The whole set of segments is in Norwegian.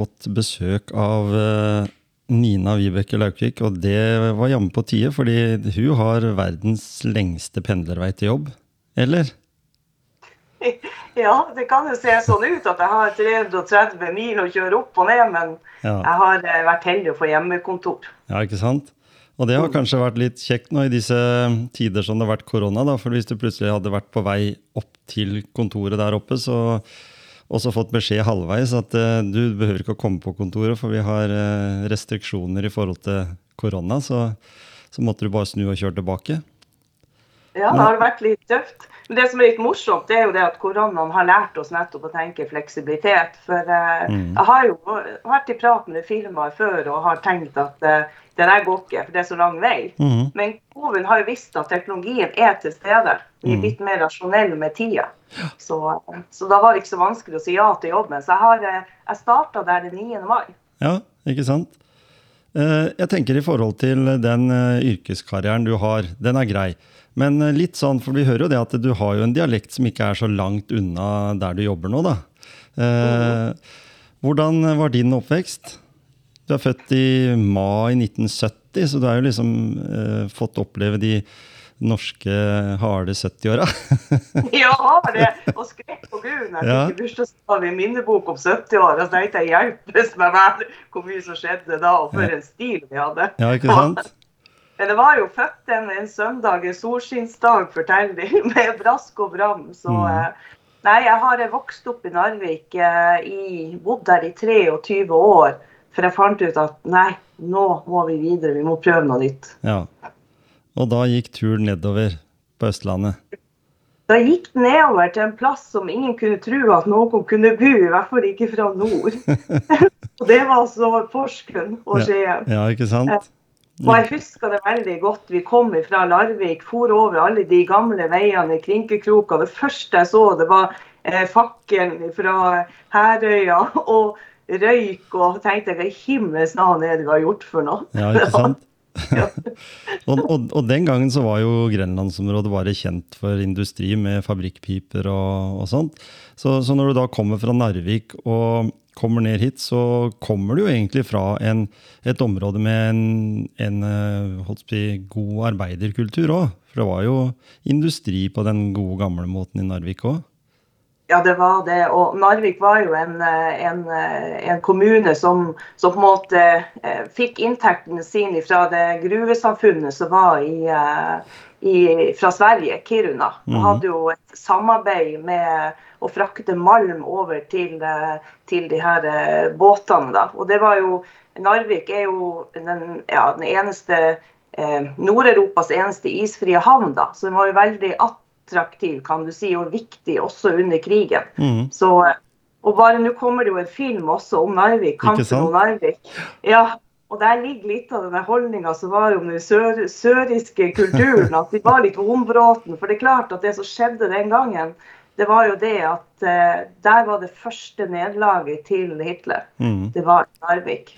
Fått besøk av eh, Nina Vibeke Laukvik, og det var jammen på tide, fordi hun har verdens lengste pendlervei til jobb. Eller? Ja, det kan jo se sånn ut at jeg har 330 mil å kjøre opp og ned, men Ja. jeg har eh, vært heldig å få hjemmekontor. Ja, ikke sant? Og det har kanskje vært litt kjekt nå i disse tider som det har vært korona, da, for hvis du plutselig hadde vært på vei opp til kontoret der oppe, så og så fått beskjed halvveis at uh, du behøver ikke å komme på kontoret, for vi har uh, restriksjoner i forhold til korona, så, så måtte du bare snu og kjøre tilbake. Ja, det har vært litt tøft. Men det som er litt morsomt, det er jo det at koronaen har lært oss nettopp å tenke fleksibilitet. For eh, jeg har jo vært i prat med firmaer før og har tenkt at eh, det der går ikke, for det er så lang vei. Mm. Men covid har jo visst at teknologien er til stede. Vi er blitt mer rasjonelle med tida. Så, så da var det ikke så vanskelig å si ja til jobben. Så jeg, har, eh, jeg starta der den 9. mai. Ja, ikke sant? Eh, Jeg tenker i forhold til den eh, yrkeskarrieren du har, den er grei. Men eh, litt sånn, for vi hører jo det at du har jo en dialekt som ikke er så langt unna der du jobber nå, da. Eh, Hvordan var din oppvekst? Du er født i mai 1970, så du har jo liksom eh, fått oppleve de norske harde 70-åra. Ja, det. Og skrekk på Gud. Jeg Ja. fikk bursdagsgave i minnebok om 70 år. Og så tenkte jeg hjelpes meg vel hvor mye som skjedde da, og for en stil vi hadde. Ja, ikke sant? Men det var jo født en, en søndag, en solskinnsdag, forteller de, med brask og bram. Så Mm. eh, Nei, jeg har vokst opp i Narvik, eh, i, bodd der i 23 år. For jeg fant ut at nei, nå må vi videre, vi må prøve noe nytt. Ja. Og da gikk turen nedover på Østlandet. Da gikk det nedover til en plass som ingen kunne tro at noen kunne bo, i hvert fall ikke fra nord. og det var altså Porsgrunn og Skien. Ja, ikke sant? Og jeg husker det veldig godt. Vi kom fra Larvik, for over alle de gamle veiene i Krinkekroka. Det første jeg så, det var eh, fakkelen fra Herøya og røyk. Og tenkte hva i himmels navn er det vi har gjort for noe? Ja, ikke sant? og, og, og den gangen så var jo grenlandsområdet bare kjent for industri med fabrikkpiper og, og sånt. Så, så når du da kommer fra Narvik og kommer ned hit, så kommer du jo egentlig fra en, et område med en, en eh, si, god arbeiderkultur òg. For det var jo industri på den gode, gamle måten i Narvik òg. Ja, det var det. Og Narvik var jo en, eh, en, eh, en kommune som, som på en måte fikk inntektene sine fra det gruvesamfunnet som var i, i, fra Sverige, Kiruna. Og Mhm. hadde jo et samarbeid med å frakte malm over til, eh, til de her eh, båtene. Da. Og det var jo Narvik er jo den, ja, den eneste eh, Nord-Europas eneste isfrie havn, da. Så den var jo veldig attraktiv, kan du si, og viktig også under krigen. Mm. Så, og bare nå kommer det jo en film også om Narvik, kampen om Narvik. Ja, og der ligger litt av den holdninga som var om den sør, søriske kulturen. At de var litt ombråten. For det er klart at det som skjedde den gangen, det var jo det at eh, der var det første nederlaget til Hitler. Mm. Det var Narvik.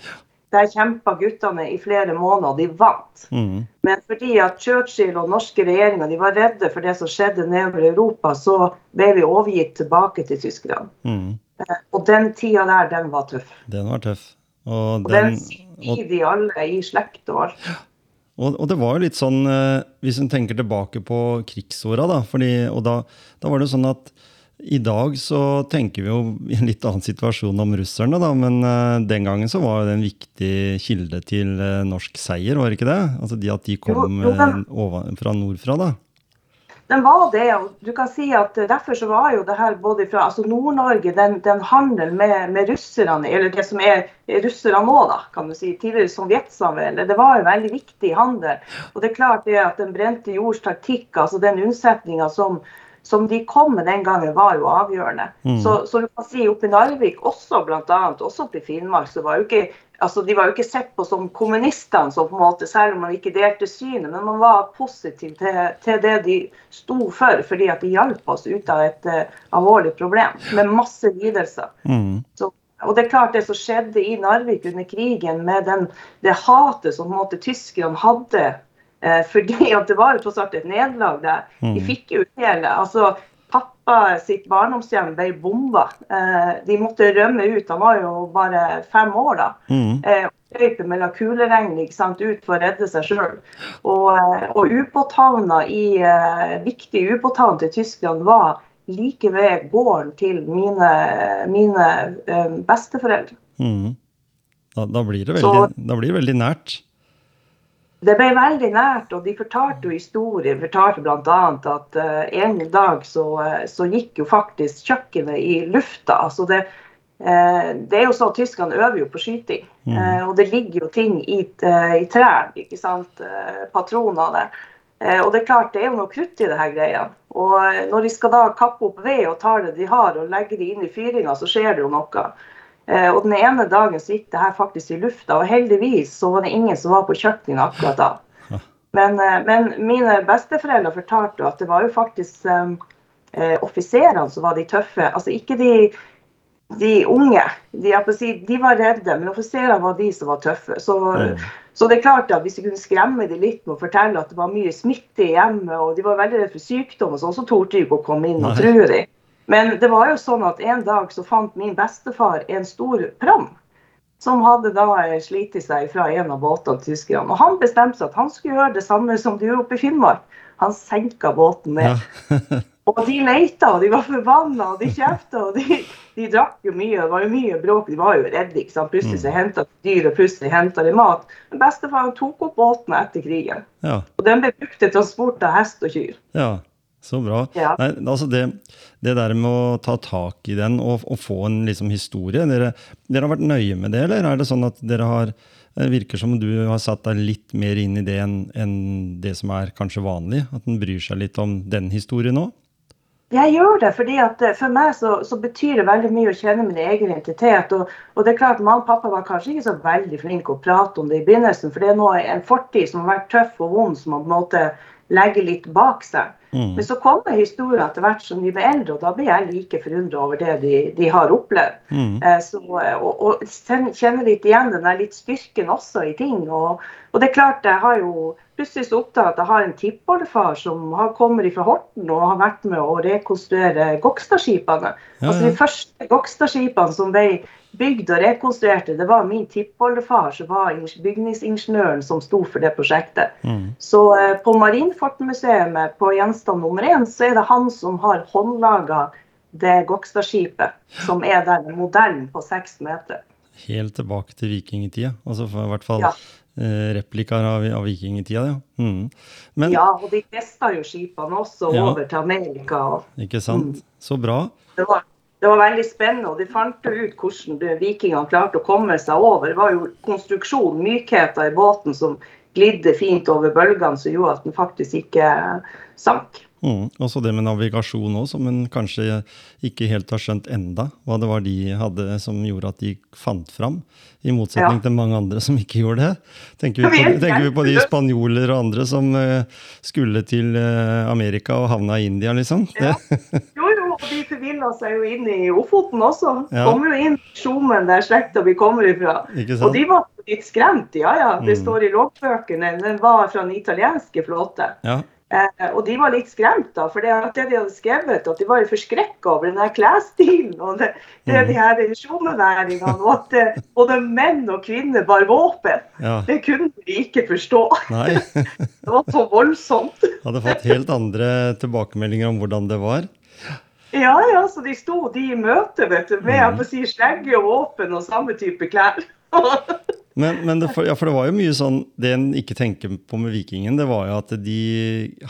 Der kjempa guttene i flere måneder, de vant. Mm. Men fordi at Churchill og norske regjeringer de var redde for det som skjedde nedover i Europa, så ble vi overgitt tilbake til tyskerne. Mm. Eh, Og den tida der, den var tøff. Den var tøff. Og Og den og, sier alle i slekt og alt. Og, og det var jo litt sånn, eh, hvis en tenker tilbake på krigsåra, da, fordi, og da, da var det sånn at i dag så tenker vi jo i en litt annen situasjon om russerne, da, men eh, den gangen så var det en viktig kilde til eh, norsk seier, var det ikke det? Altså de at de kom Jo, jo, fra nordfra, da. Den var det, og du kan si at derfor så var jo det her både fra altså Nord-Norge, den, den handel med, med russerne, eller det som er russerne nå, da, kan du si, tidligere sovjetsamveldet, det var jo veldig viktig handel. Og det er klart det at den brente jords taktikk, altså den unnsetninga som, som de kom med den gangen, var jo avgjørende. Mm. Så, så du kan si oppe i Narvik, også annet, også oppe i Finnmark, så var jo ikke altså De var jo ikke sett på som kommunistene, som på en måte, selv om man ikke delte synet, men man var positiv til, til det de sto for, fordi at de hjalp oss ut av et uh, alvorlig problem med masse lidelser. Mm. Så, og det er klart det som skjedde i Narvik under krigen, med den, det hatet som på en måte tyskerne hadde fordi at det var jo tross alt et nederlag der. De fikk jo hele altså Pappa sitt barndomshjem ble bomba. Eh, de måtte rømme ut. Han var jo bare fem år da. Mm. Eh, Løype mellom kuleregn ut for å redde seg sjøl. Og, eh, og ubåthavna i eh, viktige ubåthavn til Tyskland var like ved gården til mine, mine eh, besteforeldre. Mm. Da, da, blir det Så- da blir det veldig nært. Det ble veldig nært, og de fortalte jo historier. fortalte Bl.a. at uh, en dag så, uh, så gikk jo faktisk kjøkkenet i lufta. altså det, uh, det er jo sånn Tyskerne øver jo på skyting. Uh, og det ligger jo ting i, i trær, ikke sant. Patroner der. Og det er klart, det er jo noe krutt i det her greia. Og når de skal da kappe opp ved og tar det de har og legge det inn i fyringa, så skjer det jo noe. Eh, Og den ene dagen så gikk det her faktisk i lufta, og heldigvis så var det ingen som var på kjøkkenet akkurat da. Men, eh, men mine besteforeldre fortalte jo at det var jo faktisk um, offiserene som var de tøffe. Altså ikke de, de unge. De, si, de var redde, men offiserene var de som var tøffe. Så, så det er klart at hvis de kunne skremme dem litt med å fortelle at det var mye smitte i hjemmet, og de var veldig redde for sykdom, og sånn, så torde de ikke å komme inn og true dem. Men det var jo sånn at en dag så fant min bestefar en stor pram. Som hadde da slitt seg fra en av båtene til tyskerne. Og han bestemte seg at han skulle gjøre det samme som de gjorde oppe i Finnmark. Han senka båten ned. Ja. Og de leita, og de var forbanna, og de kjefta, og de, de drakk jo mye. Det var jo mye bråk. De var jo redde. ikke sant? Plutselig så henta de dyr, og plutselig henta de mat. Men bestefar tok opp båten etter krigen. ja. Og den ble brukt til transport av hest og kyr. Ja, så bra. Ja. Nei, altså det, det der med å ta tak i den og, og få en liksom historie, dere, dere har vært nøye med det, eller er det sånn at dere har det virker som du har satt deg litt mer inn i det enn en det som er kanskje vanlig? At en bryr seg litt om den historien òg? Jeg gjør det, fordi at eh, for meg så, så betyr det veldig mye å kjenne min egen identitet. Og, og det er klart, mamma og pappa var kanskje ikke så veldig flinke å prate om det i begynnelsen, for det er nå en fortid som har vært tøff og vond, som man på en måte legger litt bak seg. Mm. Men så kommer historier etter hvert som de blir eldre, og da blir jeg like forundra over det de, de har opplevd. Mm. Eh, Så, og, og kjenner litt igjen den der litt styrken også i ting. Og, og det er klart, jeg har jo plutselig så oppdaget at jeg har en tippoldefar som har kommer fra Horten og har vært med å rekonstruere Gokstadskipene. Ja, Altså. De første Gokstadskipene som ble bygd og rekonstruerte, det var min tippoldefar som var bygningsingeniøren som sto for det prosjektet. Mm. Så eh, på Marinfortmuseet på gjenstand nummer én, så er det han som har håndlaga det Gokstadskipet, som er den modellen på seks meter. Helt tilbake til vikingtida. Altså for, i hvert fall Ja. eh, replikaer av, av vikingtida, ja. Mm. Men, Ja, og de testa jo skipene også Ja. over til Amerika. og ikke sant? Så bra. Det var, det var veldig spennende, og de fant ut hvordan vikingene klarte å komme seg over. Det var jo konstruksjon, mykheter i båten som glidde fint over bølgene, som gjorde at den faktisk ikke sank. Mm. Og så det med navigasjon òg, som en kanskje ikke helt har skjønt enda. Hva det var de hadde som gjorde at de fant fram, i motsetning Ja. til mange andre som ikke gjorde det. Tenker vi på, er tenker vi på de spanjoler og andre som eh, skulle til eh, Amerika og havna i India, liksom. Ja. Jo, jo, de forvilla seg jo inn i Ofoten også. Ja. Kommer jo inn i Skjomen, der slekta vi kommer ifra. Og de var litt skremt, ja ja. Det Mm. står i loggbøkene. Den var fra den italienske flåte. Ja. Eh, og de var litt skremt, da, for det, det de hadde skrevet, at de var forskrekka over den der klesstilen og det, det mm. de her sjomeværingene, og at det, både menn og kvinner bar våpen. ja. Det kunne de ikke forstå. Nei. Det var så voldsomt. Hadde fått helt andre tilbakemeldinger om hvordan det var. Ja, ja, så de sto de i møte vet du, med si, slegge og våpen og samme type klær. Men, men det, for, ja, for det var jo mye sånn Det en ikke tenker på med Vikingen, det var jo at de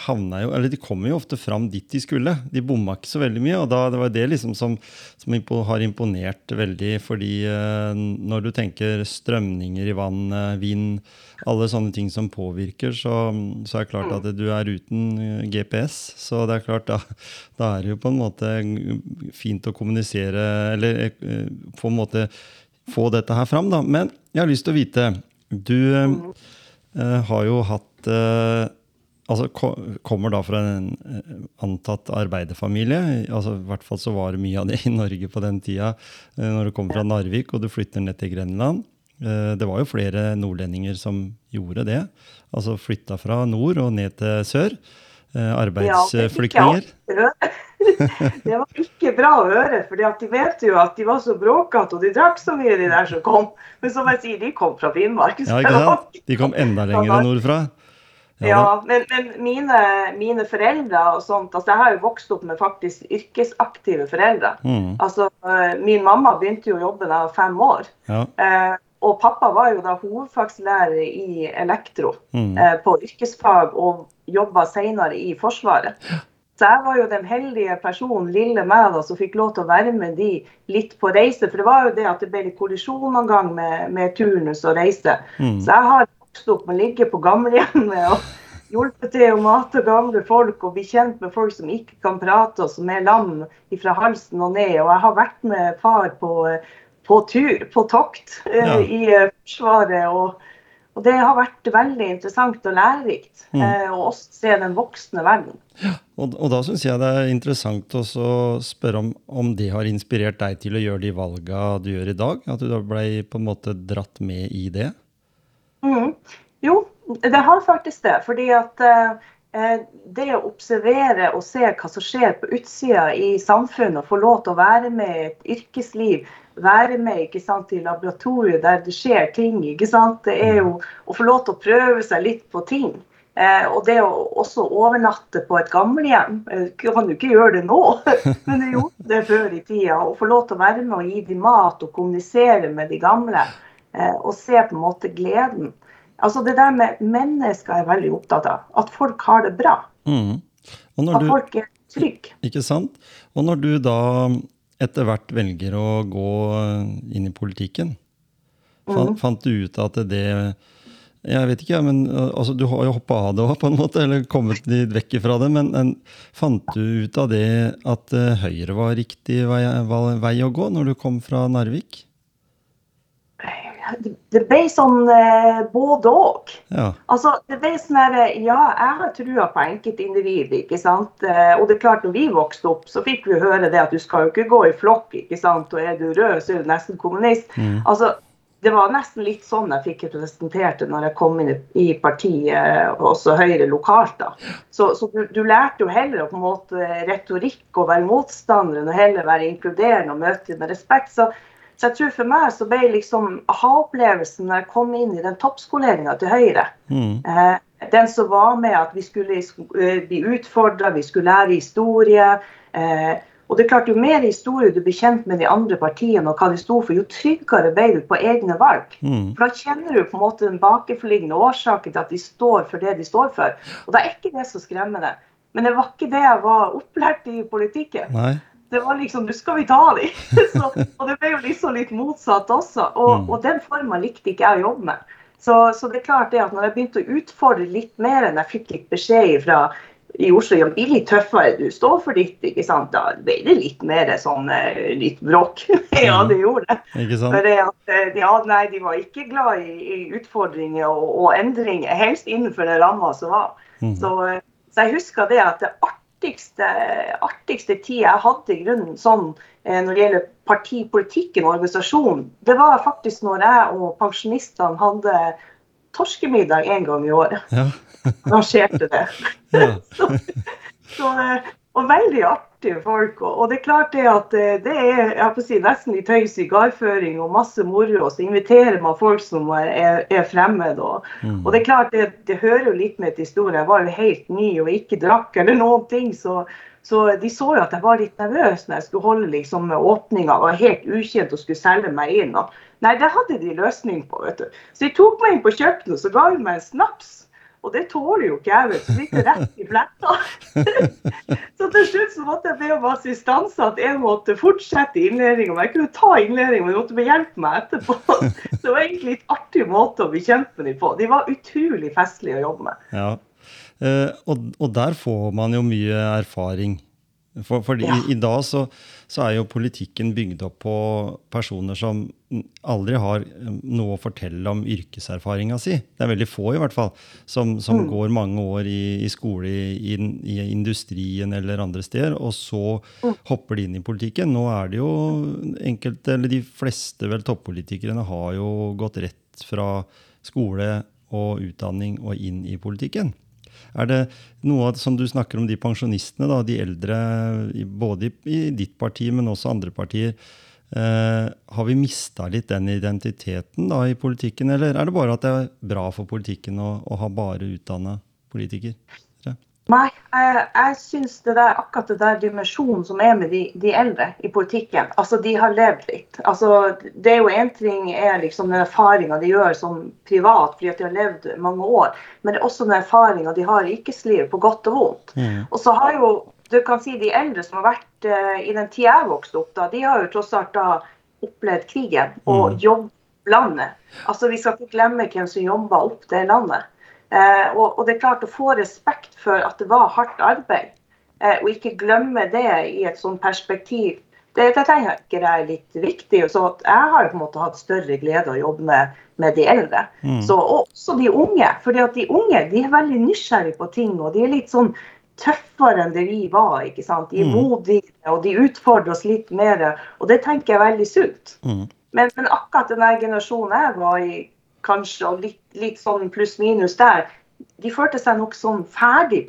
havna jo Eller de kommer jo ofte fram dit de skulle. De bomma ikke så veldig mye. Og da, det var det liksom som, som har imponert veldig. Fordi eh, når du tenker strømninger i vann, vind, alle sånne ting som påvirker, så, så er det klart at du er uten eh, GPS. Så det er klart, da, da er det jo på en måte fint å kommunisere Eller eh, på en måte få dette her fram, da. Men jeg har lyst til å vite Du eh, har jo hatt eh, Altså ko kommer da fra en uh, antatt arbeiderfamilie. altså I hvert fall så var det mye av det i Norge på den tida. når du kommer fra Narvik og du flytter ned til Grenland. det var jo flere nordlendinger som gjorde det. Altså flytta fra nord og ned til sør. arbeidsflyktninger. Ja, det var ikke bra å høre, for de vet jo at de var så bråkete og de drakk så mye, de der som kom. Men som jeg sier, de kom fra Finnmark. Ja, ikke sant? De kom enda lenger nordfra. Ja, ja men, men mine, mine, foreldre og sånt, altså jeg har jo vokst opp med faktisk yrkesaktive foreldre. Mm. Altså, eh, Min mamma begynte jo å jobbe da jeg var fem år. Ja. Eh, og pappa var jo da hovedfagslærer i elektro mm. eh, på yrkesfag og jobba senere i Forsvaret. Så jeg var jo den heldige personen, lille meg, da, som fikk lov til å være med de litt på reise. For det var jo det at det ble litt kollisjon noen gang med, med turnus og reise. Mm. Så jeg har vokst opp med å ligge på gamlehjemmet og hjulpet til å mate gamle folk og bli kjent med folk som ikke kan prate, og som er lam fra halsen og ned. Og jeg har vært med far på, på tur, på tokt, ja. i Forsvaret. og og det har vært veldig interessant og lærerikt. Mm. Eh, å se den voksne verden. Ja, og, og da syns jeg det er interessant å spørre om, om det har inspirert deg til å gjøre de valga du gjør i dag? At du da ble på en måte dratt med i det? Mm. Jo, det har faktisk det. Fordi at eh, eh det å observere og se hva som skjer på utsida i samfunnet, og få lov til å være med i et yrkesliv være med ikke sant, i laboratoriet der det skjer ting. ikke sant? Det er jo å få lov til å prøve seg litt på ting. Eh, og det å også overnatte på et gamlehjem. jeg kan du ikke gjøre det nå, men jeg gjorde det før i tida. Å få lov til å være med og gi dem mat og kommunisere med de gamle. Eh, og se på en måte gleden. Altså Det der med mennesker er jeg veldig opptatt av. At folk har det bra. Mm. at du, folk er trygge. Ikke sant. Og når du da etter hvert velger å gå inn i politikken? Fant, mm. fant du ut at det Jeg vet ikke, men altså, du har jo hoppa av det òg, på en måte, eller kommet litt vekk fra det. Men, men, fant du ut av det at uh, Høyre var riktig vei, vei, å gå, når du kom fra Narvik? det ble sånn uh, både òg. Ja. Altså, det ble sånn her, Ja, jeg har trua på enkeltindivid, ikke sant. Og det er klart, når vi vokste opp, så fikk vi høre det at du skal jo ikke gå i flokk, ikke sant. Og er du rød, så er du nesten kommunist. Mm. Altså, det var nesten litt sånn jeg fikk representert det når jeg kom inn i partiet, også Høyre lokalt. da. Så, så du, du, lærte jo heller å på en måte retorikk og være motstander enn å heller være inkluderende og møte med respekt. Så så jeg tror for meg så ble liksom aha-opplevelsen når jeg kom inn i den toppskoleringa til Høyre. Mm. Eh, den som var med at vi skulle eh, bli utfordra, vi skulle lære historie. Eh, og det er klart, Jo mer historie du blir kjent med de andre partiene og hva de sto for, jo tryggere ble du på egne valg. Mm. For Da kjenner du på en måte den bakenforliggende årsaken til at de står for det de står for. Og da er ikke det så skremmende. Men det var ikke det jeg var opplært i politikken. Nei det var liksom Nå skal vi ta dem! Så, og det ble jo liksom litt motsatt også. Og, mm. og den forma likte ikke jeg å jobbe med. Så, så, det er klart det at når jeg begynte å utfordre litt mer enn jeg fikk litt beskjed fra i Oslo ja, blir litt tøffere, du står for ditt, ikke sant. Da ble det litt mer sånn eh, litt bråk. ja, det gjorde det. Ikke sant? For det at, eh, ja, nei, de var ikke glad i, i utfordringer og, og, endringer, helst innenfor den ramma som var. Mm. Så, eh, så, jeg husker det at det artigste, artigste tid jeg hadde i grunnen sånn når det gjelder partipolitikken og organisasjonen, det var faktisk når jeg og pensjonistene hadde torskemiddag en gang i året. Ja. Arrangerte det. Ja. så, så, eh, og veldig artige folk. Og, det er klart det at eh, det er si, nesten litt høy sigarføring og masse moro. Og så inviterer man folk som er, er fremmed. Og, mm. og, det er klart det, det hører jo litt med til historien. Jeg var jo helt ny og ikke drakk eller noen ting. Så Så de så jo at jeg var litt nervøs når jeg skulle holde liksom åpninga. Var helt ukjent og skulle selge meg inn. Og nei, det hadde de løsning på. vet du. Så de tok meg inn på kjøkkenet og så ga de meg en snaps. Og det tåler jo ikke jeg, vet du. Så gikk det rett i fletta. så til slutt så måtte jeg be om assistanse, at jeg måtte fortsette innlæringa. Jeg kunne ta innledninga, men jeg måtte behjelpe meg etterpå. Så det var egentlig litt artig måte å bekjempe dem på. De var utrolig festlige å jobbe med. Ja. Eh, og, og der får man jo mye erfaring. For, for Ja. i, i dag så, så er jo politikken bygd opp på personer som aldri har noe å fortelle om yrkeserfaringa si. Det er veldig få, i hvert fall, som, som Mm. går mange år i, i skole i, i industrien eller andre steder, og så Mm. hopper de inn i politikken. Nå er det jo enkelte, eller de fleste vel toppolitikerne har jo gått rett fra skole og utdanning og inn i politikken. Er det noe av- som du snakker om de pensjonistene, da, de eldre, både i, ditt parti, men også andre partier. Eh, har vi mista litt den identiteten da i politikken, eller er det bare at det er bra for politikken å, å ha bare utdanna politikere? Nei, jeg, jeg syns det der, akkurat det der dimensjonen som er med de, de eldre i politikken, altså de har levd litt. Altså, det er jo én ting er liksom den erfaringa de gjør som privat fordi de har levd mange år, men det er også den erfaringa de har i yrkeslivet, på godt og vondt. Og så har jo du kan si de eldre som har vært uh, i den tida jeg vokste opp, da, de har jo tross alt da opplevd krigen og jobbet landet. Altså Vi skal ikke glemme hvem som jobba opp det landet. Eh, og, og det er klart å få respekt for at det var hardt arbeid, eh, og ikke glemme det i et sånt perspektiv, det, det tenker jeg er litt viktig. Så jeg har på en måte hatt større glede av å jobbe med, med de eldre. Så, og også de unge. at de unge de er veldig nysgjerrige på ting, og de er litt sånn tøffere enn det vi var. ikke sant? De er modige, og de utfordrer oss litt mer. Og det tenker jeg er veldig sunt. Mm. Men, men akkurat den generasjonen jeg var i, kanskje, og litt, litt sånn pluss-minus der, de følte seg nok sånn ferdig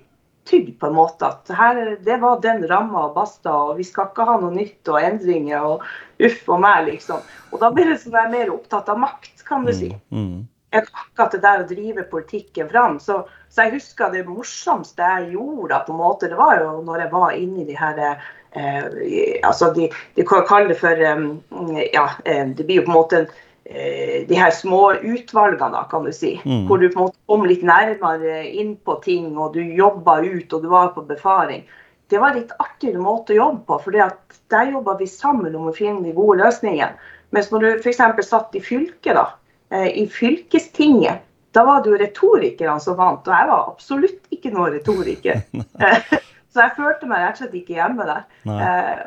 tygd på en måte. At her, det var den ramma og basta, og vi skal ikke ha noe nytt og endringer og uff og meg, liksom. Og da blir det sånn jeg er mer opptatt av makt, kan du si. Mm. enn akkurat det der å drive politikken fram. Så, så jeg husker det morsomste jeg gjorde, på en måte, det var jo når jeg var inne i de her eh, altså de, de kan kalle det for eh, ja, eh, Det blir jo på en måte eh, de her små utvalgene, da, kan du si. Mm. Hvor du på en måte kom litt nærmere inn på ting, og du jobba ut, og du var på befaring. Det var en litt artigere måte å jobbe på, for der jobba vi sammen om å finne de gode løsningene. Mens når du f.eks. satt i fylket, da, eh, i fylkestinget, da var det jo retorikerne som vant, og jeg var absolutt ikke noen retoriker. Eh, Så jeg følte meg rett og slett ikke hjemme der. Eh,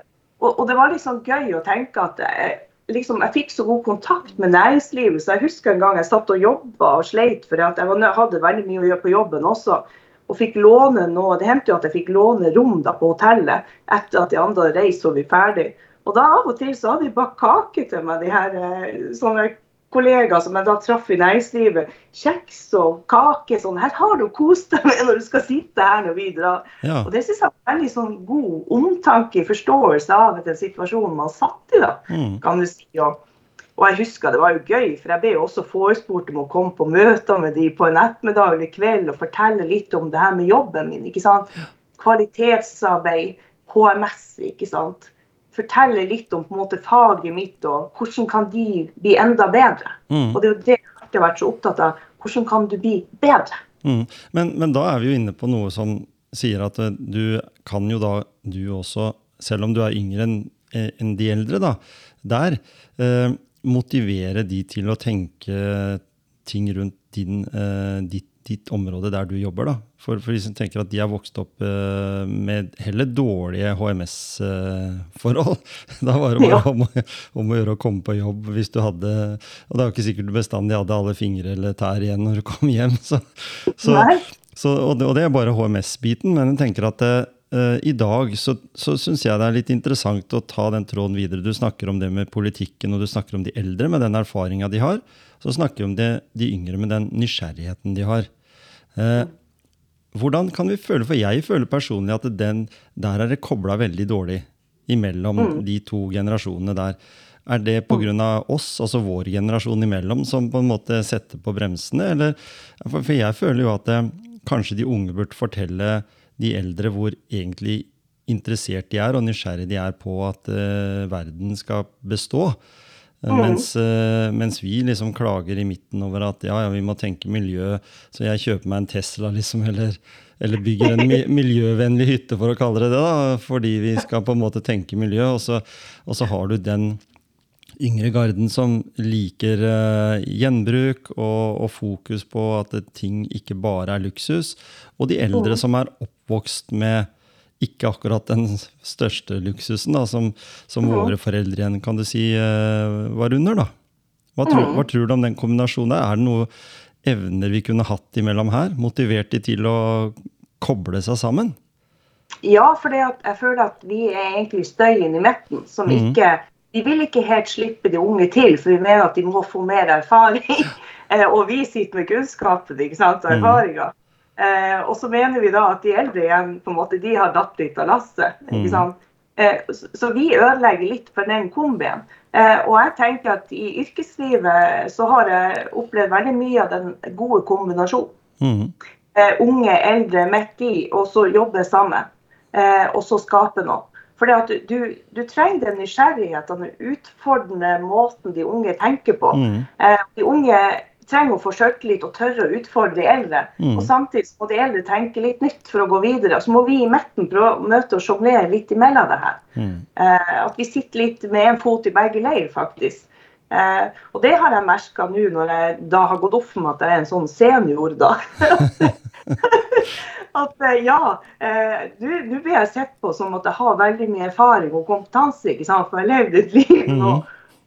og, og det var liksom gøy å tenke at jeg, liksom, jeg fikk så god kontakt med næringslivet, så jeg husker en gang jeg satt og jobba og sleit, for at jeg hadde veldig mye å gjøre på jobben også. Og fikk låne noe, Det hendte jo at jeg fikk låne rom da på hotellet etter at de andre hadde reist og vi ferdig. Og da av og til så hadde de bakt kake til meg, de her eh, sånne kollegaer som jeg da traff i næringslivet. Kjeks og kake. sånn, Her har du kost deg med når du skal sitte her når vi drar. Ja. Og det synes jeg var veldig sånn god omtanke, forståelse av den situasjonen man satt i, da, Mm. kan du si. Og, og jeg husker det var jo gøy, for jeg ble jo også forespurt om å komme på møter med de på en ettermiddag eller kveld og fortelle litt om det her med jobben min. ikke sant? Kvalitetsarbeid, HMS, ikke sant. Fortelle litt om på en måte faget mitt og hvordan kan de bli enda bedre. Mm. Og det er jo det jeg alltid har vært så opptatt av. Hvordan kan du bli bedre? Mm. Men, men da er vi jo inne på noe som sier at eh, du kan jo da, du også, selv om du er yngre enn en de eldre, da, der eh, motivere de til å tenke ting rundt din, eh, ditt, ditt område der du jobber. da. For, for de som tenker at de har vokst opp eh, med heller dårlige HMS-forhold. da var det bare Ja. om, om å gjøre å komme på jobb hvis du hadde Og det er jo ikke sikkert du bestandig hadde alle fingre eller tær igjen når du kom hjem. Så, så, så, og, det, og det er bare HMS-biten, men jeg tenker at eh, i dag så, så syns jeg det er litt interessant å ta den tråden videre. Du snakker om det med politikken, og du snakker om de eldre med den erfaringa de har. Så snakker vi om det, de yngre med den nysgjerrigheten de har. Eh, hvordan kan vi føle, for jeg føler personlig at den, der er det kobla veldig dårlig imellom de to generasjonene der. Er det pga. oss, altså vår generasjon imellom, som på en måte setter på bremsene? Eller, for, for jeg føler jo at det, kanskje de unge burde fortelle de eldre hvor egentlig interessert de er, og nysgjerrig de er på at uh, verden skal bestå. Uh, Mm. mens, uh, mens vi liksom klager i midten over at ja, ja, vi må tenke miljø, så jeg kjøper meg en Tesla, liksom, eller, eller bygger en mi miljøvennlig hytte, for å kalle det det, da, fordi vi skal på en måte tenke miljø. Og så, og så har du den yngre garden som liker uh, gjenbruk og, og fokus på at ting ikke bare er luksus. Og de eldre som er oppvokst med ikke akkurat den største luksusen, da, som, som våre foreldre igjen kan du si eh, var under. da. Hva, tror, hva tror du om den kombinasjonen? Er det noen evner vi kunne hatt imellom her? Motivert de til å koble seg sammen? Ja, for jeg føler at vi er egentlig støyen i midten, som mm. ikke De vil ikke helt slippe de unge til, for vi mener at de må få mer erfaring. Eh, og vi sitter med kunnskapen ikke sant, og erfaringer. erfaringa. Eh, og så mener vi da at de eldre igjen på en måte, de har datt litt av lasset. Ikke sant? Eh, så, så vi ødelegger litt for den kombien. Eh, og jeg tenker at i yrkeslivet så har jeg opplevd veldig mye av den gode kombinasjonen Mm. eh, unge, eldre midt i, og så jobbe sammen. Eh, og så skape noe. Fordi du, du, du trenger den nysgjerrigheten, den utfordrende måten de unge tenker på. Mm. Eh, de unge trenger å forsøke litt og tørre å utfordre de eldre. Mm. Og samtidig må de eldre tenke litt nytt for å gå videre. Og Så må vi i midten prøve å møte og sjonglere litt imellom det her. Mm. Eh, at vi sitter litt med en fot i begge leir, faktisk. Eh, og det har jeg merka nå når jeg da har gått opp for meg at jeg er en sånn senior, da. at eh, ja, eh, nå blir jeg sett på som at jeg har veldig mye erfaring og kompetanse, ikke sant, for jeg har levd et liv nå.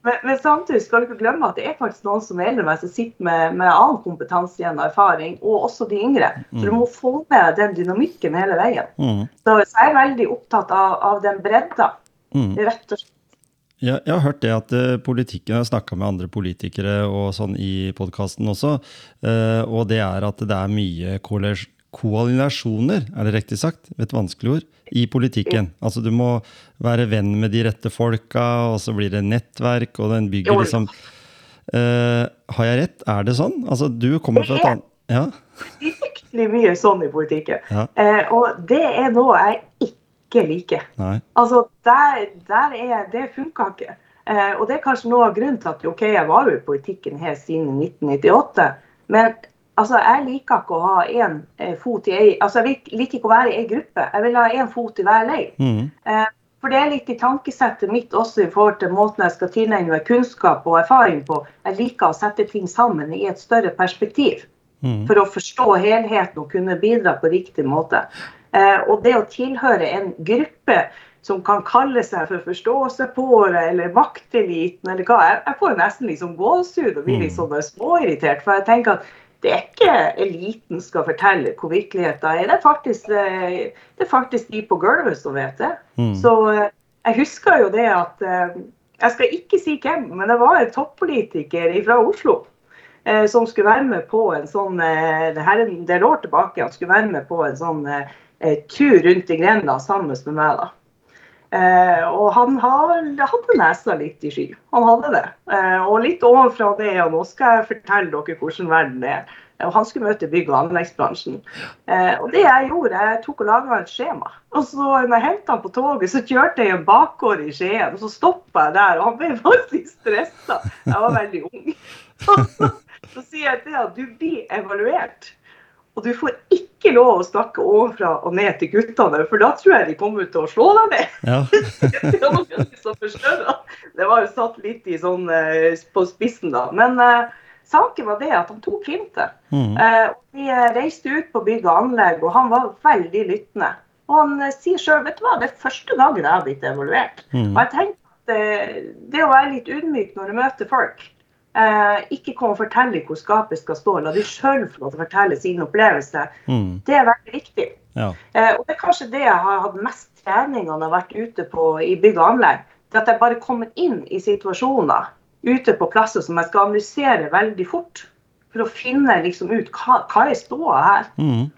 Men, men samtidig skal du ikke glemme at det er faktisk noen som er eldre enn meg, som sitter med, med annen kompetanse igjen og erfaring, og også de yngre. Så du må få med den dynamikken hele veien. Mm. Så, så jeg er veldig opptatt av, av den bredda, mm. rett og slett. Jeg, jeg har hørt det at eh, politikken Jeg har snakka med andre politikere og sånn i podkasten også, uh, og det er at det er mye koalisjoner, er det riktig sagt? Et vanskelig ord. I politikken. Altså du må være venn med de rette folka, og så blir det nettverk, og den bygger liksom uh, Har jeg rett? Er det sånn? Altså du kommer fra et annet Ja? Fryktelig mye sånn i politikken. Ja. Uh, og det er noe jeg ikke liker. Nei. Altså, der, der er, Det funka ikke. Uh, og det er kanskje noe av grunnen til at ok, jeg var jo i politikken helt siden 1998. Men altså, jeg liker ikke å ha én eh, fot i ei Altså, jeg liker ikke å være i ei gruppe. Jeg vil ha én fot i hver leir. Mm. Eh, for det er litt i tankesettet mitt også i forhold til måten jeg skal tilegne meg kunnskap og erfaring på. Jeg liker å sette ting sammen i et større perspektiv Mm. for å forstå helheten og kunne bidra på riktig måte. Eh, og det å tilhøre en gruppe som kan kalle seg for forståelsespåere eller makteliten eller hva, jeg, jeg får nesten liksom gåsehud og blir litt sånn småirritert. For jeg tenker at det er ikke eliten skal fortelle hvor virkeligheten er. Det er faktisk, eh, det er faktisk de på gulvet som vet det. Mm. Så eh, jeg husker jo det at eh, Jeg skal ikke si hvem, men det var en toppolitiker fra Oslo som skulle være med på en sånn det her er en del år tilbake, han skulle være med på en sånn tur rundt i grenda sammen med meg. da. Eh, og han hadde nesa litt i sky. Han hadde det. Eh, og litt ovenfra det, og nå skal jeg fortelle dere hvordan verden er. Og han skulle møte bygg- og anleggsbransjen. Eh, og det jeg gjorde, jeg tok og laga et skjema. Og så når jeg hentet han på toget, så kjørte jeg en bakgård i Skien. Og så stoppa jeg der, og han ble faktisk stressa. Jeg var veldig ung. så sier jeg til ham du blir evaluert. Og du får ikke lov å snakke ovenfra og ned til guttene, for da tror jeg de kommer til å slå deg ned. Ja. det var jo satt litt i sånn, eh, på spissen da. Men eh, saken var det at han tok hintet. Mm. Eh, vi eh, reiste ut på bygg og anlegg, og han var veldig lyttende. Og han eh, sier sjøl vet du hva, det er første gangen jeg har blitt evaluert. Mm. Og jeg tenker at det å være litt ydmyk når du møter folk, eh, ikke komme og fortelle hvor skapet skal stå, la de sjøl få lov til å fortelle sin opplevelse, Mm. det er veldig viktig. Ja. Eh, og det er kanskje det jeg har hatt mest trening når jeg har vært ute på, i bygg og anlegg. Det at jeg bare kommer inn i situasjoner ute på plasser som jeg skal analysere veldig fort. For å finne liksom ut hva, hva er ståa her. Mm.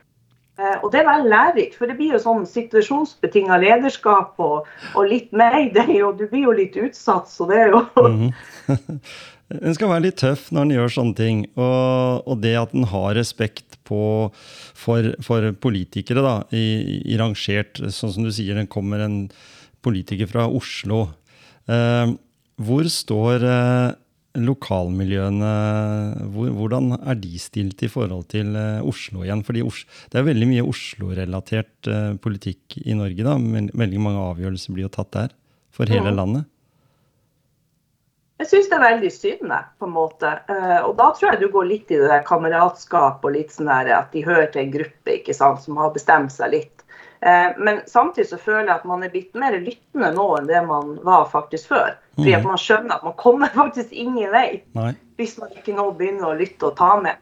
Eh, og det er veldig lærerikt, for det blir jo sånn situasjonsbetinga lederskap og, og litt mayday, og du blir jo litt utsatt, så det er jo Mhm. Den skal være litt tøff når den gjør sånne ting. Og, og det at den har respekt på, for, for, politikere, da, i, i, rangert Sånn som du sier, den kommer en politiker fra Oslo. Eh, hvor står eh, lokalmiljøene hvor, Hvordan er de stilt i forhold til eh, Oslo igjen? Fordi Os det er veldig mye Oslo-relatert eh, politikk i Norge. da, men Veldig mange avgjørelser blir jo tatt der for hele ja. landet. Jeg syns det er veldig synd, på en måte. Uh, og da tror jeg du går litt i det der kameratskap og litt sånn der at de hører til en gruppe ikke sant, som har bestemt seg litt. Uh, men samtidig så føler jeg at man er blitt mer lyttende nå enn det man var faktisk før. Fordi at mhm. man skjønner at man kommer faktisk ingen vei Nei. hvis man ikke nå begynner å lytte og ta med.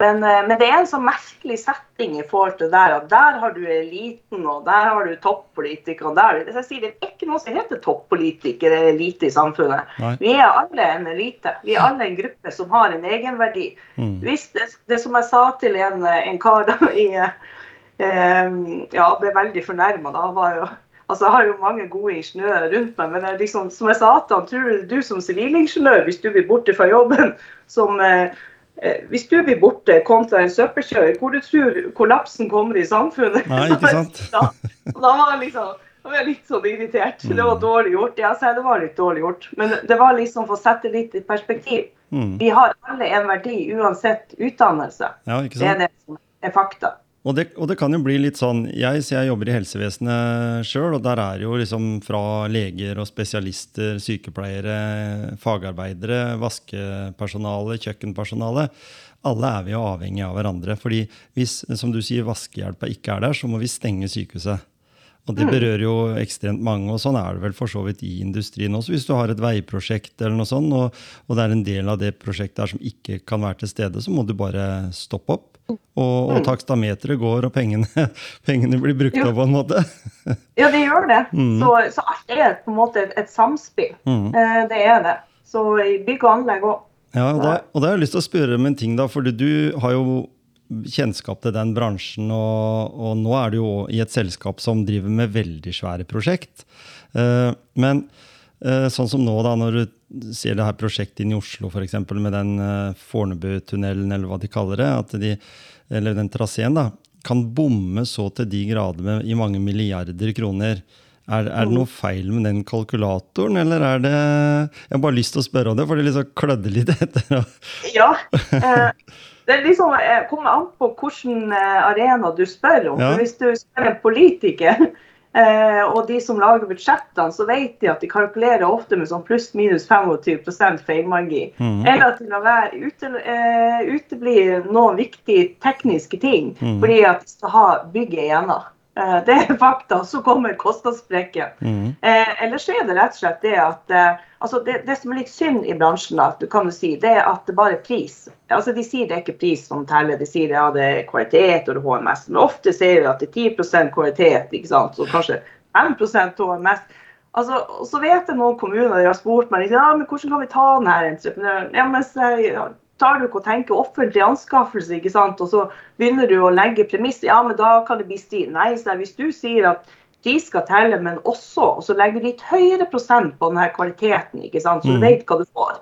Men, eh, men, det er en sånn merkelig setting i forhold til der at der har du eliten, og der har du toppolitikere. Der, jeg sier, det er ikke noe som heter toppolitiker eller elite i samfunnet. Nei. Vi er alle en elite. Vi er alle en gruppe som har en egenverdi. Mm. Hvis det, det, som jeg sa til en, en kar da i eh, Ja, ble veldig fornærma. Da var jo Altså, Jeg har jo mange gode ingeniører rundt meg, men liksom, som jeg sa til han, tror du som sivilingeniør, hvis du blir borte fra jobben som eh, Eh, hvis du blir borte kontra en søppelkjører, hvor du tror kollapsen kommer i samfunnet? Nei, ikke sant? da, da var jeg liksom da var jeg litt sånn irritert. Det var mm. dårlig gjort. Ja, det var litt dårlig gjort. Men det var liksom for å sette litt i perspektiv. Mm. Vi har alle en verdi uansett utdannelse. Ja? Det er det som er fakta. Og det, og det, kan jo bli litt sånn Jeg, jeg jobber i helsevesenet sjøl, og der er jo liksom fra leger og spesialister, sykepleiere, fagarbeidere, vaskepersonale, kjøkkenpersonale. Alle er vi jo avhengig av hverandre. fordi hvis som du sier, vaskehjelpa ikke er der, så må vi stenge sykehuset. Og det mm. berører jo ekstremt mange, og sånn er det vel for så vidt i industrien også. Hvis du har et veiprosjekt eller noe sånt, og, og det er en del av det prosjektet her som ikke kan være til stede, så må du bare stoppe opp. Og, og mm. takstameteret går, og pengene, pengene blir brukt opp på en måte. ja, det gjør det. Mm. Så, så, alt er på en måte et, et samspill. Mm. Eh, det er det. Så bygg og anlegg òg. Ja, og da, og da har jeg lyst til å spørre om en ting, da. For du har jo kjennskap til den bransjen, og, og, nå er du jo i et selskap som driver med veldig svære prosjekt. Uh, men uh, sånn som nå, da, når du ser det her prosjektet inn i Oslo, f.eks. med den uh, Fornebutunnelen, eller hva de kaller det, at de, eller den traseen, da, kan bomme så til de grader med, i mange milliarder kroner. Er, er, det noe feil med den kalkulatoren, eller er det Jeg har bare lyst til å spørre om det, for det liksom klødde litt etter. ja. Eh, det liksom, eh, kommer an på hvilken eh, arena du spør om. Ja. Hvis du spør en politiker Eh, og de som lager budsjettene, så vet de at de kalkulerer ofte med sånn pluss-minus 25 feilmargi. Mm. Eller at det være ute, eh, uteblir noen viktige tekniske ting mm. fordi at de skal ha bygget igjennom. Eh, det er fakta. Så kommer kostnadssprekken. Mm. Eh, ellers er det rett og slett det at eh, altså det, det, som er litt synd i bransjen, da, kan du si, det er at det bare er pris. Altså De sier det er ikke pris som teller, de sier ja, det er kvalitet og HMS. Men ofte sier vi at det er 10% kvalitet, ikke sant? så kanskje 5% HMS. Altså, så vet jeg noen kommuner de har spurt meg ja, men hvordan kan vi ta denne entreprenøren. Ja, men så tar du ikke og tenker offentlig anskaffelse, ikke sant? og så begynner du å legge premiss. Ja, men da kan det bli stil. Nei, så hvis du sier at de skal telle, men også og så legger litt høyere prosent på denne kvaliteten, ikke sant? så du mm. vet hva du får.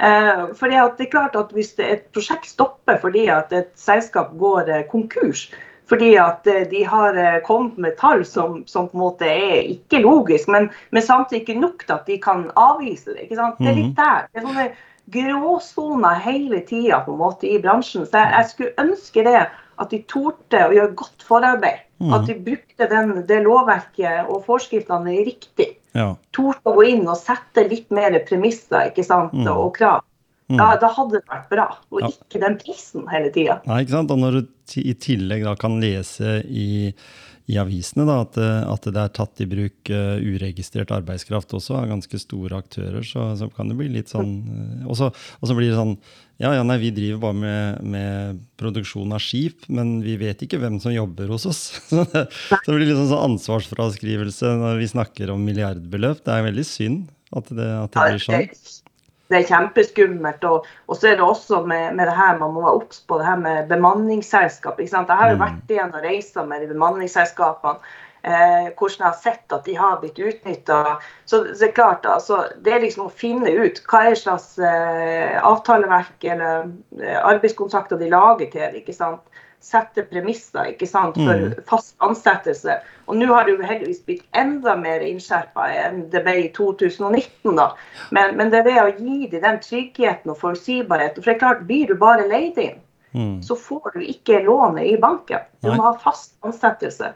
Eh, fordi at det er klart at Hvis et prosjekt stopper fordi at et selskap går eh, konkurs, fordi at eh, de har eh, kommet med tall som, som, på en måte er ikke logisk, men, men samtidig ikke nok til at de kan avvise det. ikke sant? Det er litt mm. der. Det er sånne gråsoner hele tida i bransjen. Så jeg, jeg, skulle ønske det at de torde å gjøre godt forarbeid. Mm. At de brukte den, det lovverket og forskriftene riktig. Ja. Torde å gå inn og sette litt mer premisser ikke sant, mm. og krav. Mm. Ja, da hadde det vært bra, og ja. ikke den prisen hele tida. Nei, ikke sant? Og når du i tillegg da kan lese i i avisene da, at, at, det er tatt i bruk uh, uregistrert arbeidskraft også av ganske store aktører. Så, så kan det bli litt sånn uh, Og så blir det sånn ja, ja, nei, vi driver bare med, med, produksjon av skip, men vi vet ikke hvem som jobber hos oss. Så det, så blir litt sånn, sånn ansvarsfraskrivelse når vi snakker om milliardbeløp. Det er veldig synd at det, at det blir sånn det er kjempeskummelt. Og, og, så er det også med, med, det her man må være obs på det her med bemanningsselskap. ikke sant? Jeg har jo mm. vært igjen og reist med de bemanningsselskapene. Eh, hvordan jeg har sett at de har blitt utnytta. Så, så det er klart, altså, det er liksom å finne ut hva er slags eh, avtaleverk eller eh, arbeidskontrakter de lager til. ikke sant? Sette premisser ikke sant, for Mm. fast ansettelse. Og nå har det jo heldigvis blitt enda mer innskjerpa enn det ble i 2019. da. Men, men det er ved å gi dem den tryggheten og forutsigbarheten. For det er klart, blir du bare leid inn, Mm. så får du ikke lånet i banken. Du må ha fast ansettelse.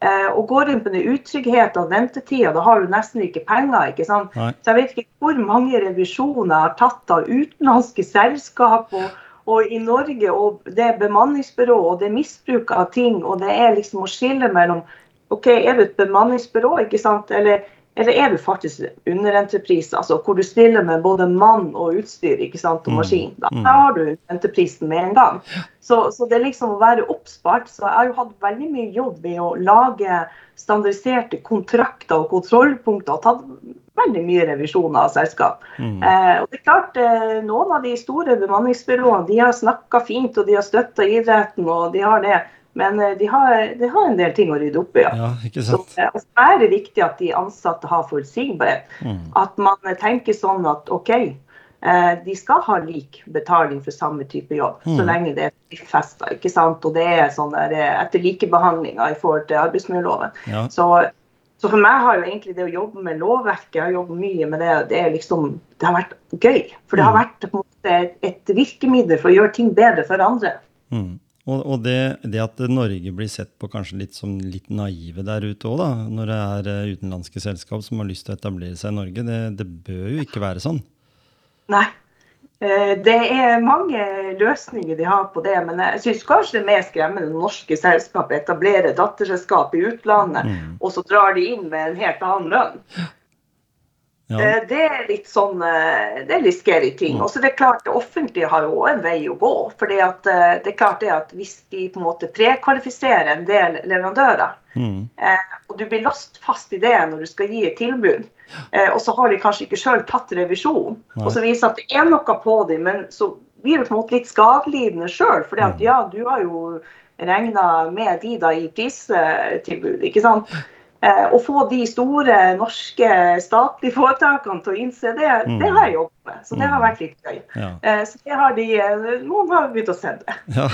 Eh, og går inn på den utryggheten og ventetida, da har du nesten ikke penger. ikke sant? Nei. Så jeg vet ikke hvor mange revisjoner har tatt av utenlandske selskap og, og i Norge, og det er bemanningsbyrå, og det er misbruk av ting, og det er liksom å skille mellom OK, er du et bemanningsbyrå, ikke sant, eller, eller er du faktisk underentreprise, altså hvor du stiller med både mann og utstyr ikke sant, og Mm. maskin. Da Mm. har du entreprisen med en gang. Så, så det er liksom å være oppspart. Så jeg har jo hatt veldig mye jobb i å lage standardiserte kontrakter og kontrollpunkter. og tatt veldig mye revisjoner av selskap. Mm. Eh, og det er klart, eh, Noen av de store bemanningsbyråene de har snakka fint og de har støtta idretten. og de har det, Men eh, de har, de har en del ting å rydde opp i. Ja. Ja, ikke Så sant? eh, og så er det viktig at de ansatte har forutsigbarhet. Mm. At man tenker sånn at OK, eh, de skal ha lik betaling for samme type jobb, så Mm. lenge det er festa. Og det er sånn der, eh, etter likebehandlinga i forhold til arbeidsmiljøloven. Ja. Så, så for meg har jo egentlig det å jobbe med lovverket, jeg har jobbet mye med det, det liksom, det har vært gøy. For det har Mm. vært måte et virkemiddel for å gjøre ting bedre for andre. Mm. Og, og det, det at Norge blir sett på kanskje litt som litt naive der ute òg, da, når det er eh, utenlandske selskap som har lyst til å etablere seg i Norge, det, det bør jo ikke være sånn. Nei. Eh, Det er mange løsninger de har på det, men jeg syns kanskje det er mer skremmende når norske selskap etablerer datterselskap i utlandet, Mm. og så drar de inn med en helt annen lønn. Ja. Eh, Det er litt sånn eh, Det er litt scary ting. Og så er klart det offentlige har jo også en vei å gå. For det er klart det at hvis de på en måte prekvalifiserer en del leverandører, Mm. eh, og du blir låst fast i det når du skal gi et tilbud, eh, og så har de kanskje ikke sjøl tatt revisjon, Nei. og så viser at det er noe på dem, men så blir du på en måte litt skadelidende sjøl. For Mm. ja, du har jo regna med de da i pristilbud, ikke sant. Eh, å få de store norske statlige foretakene til å innse det, Mm. det har jeg jobbet med. Så det har Mm. vært litt gøy. Ja. Eh, så det har de, eh, noen har begynt å se det. ja.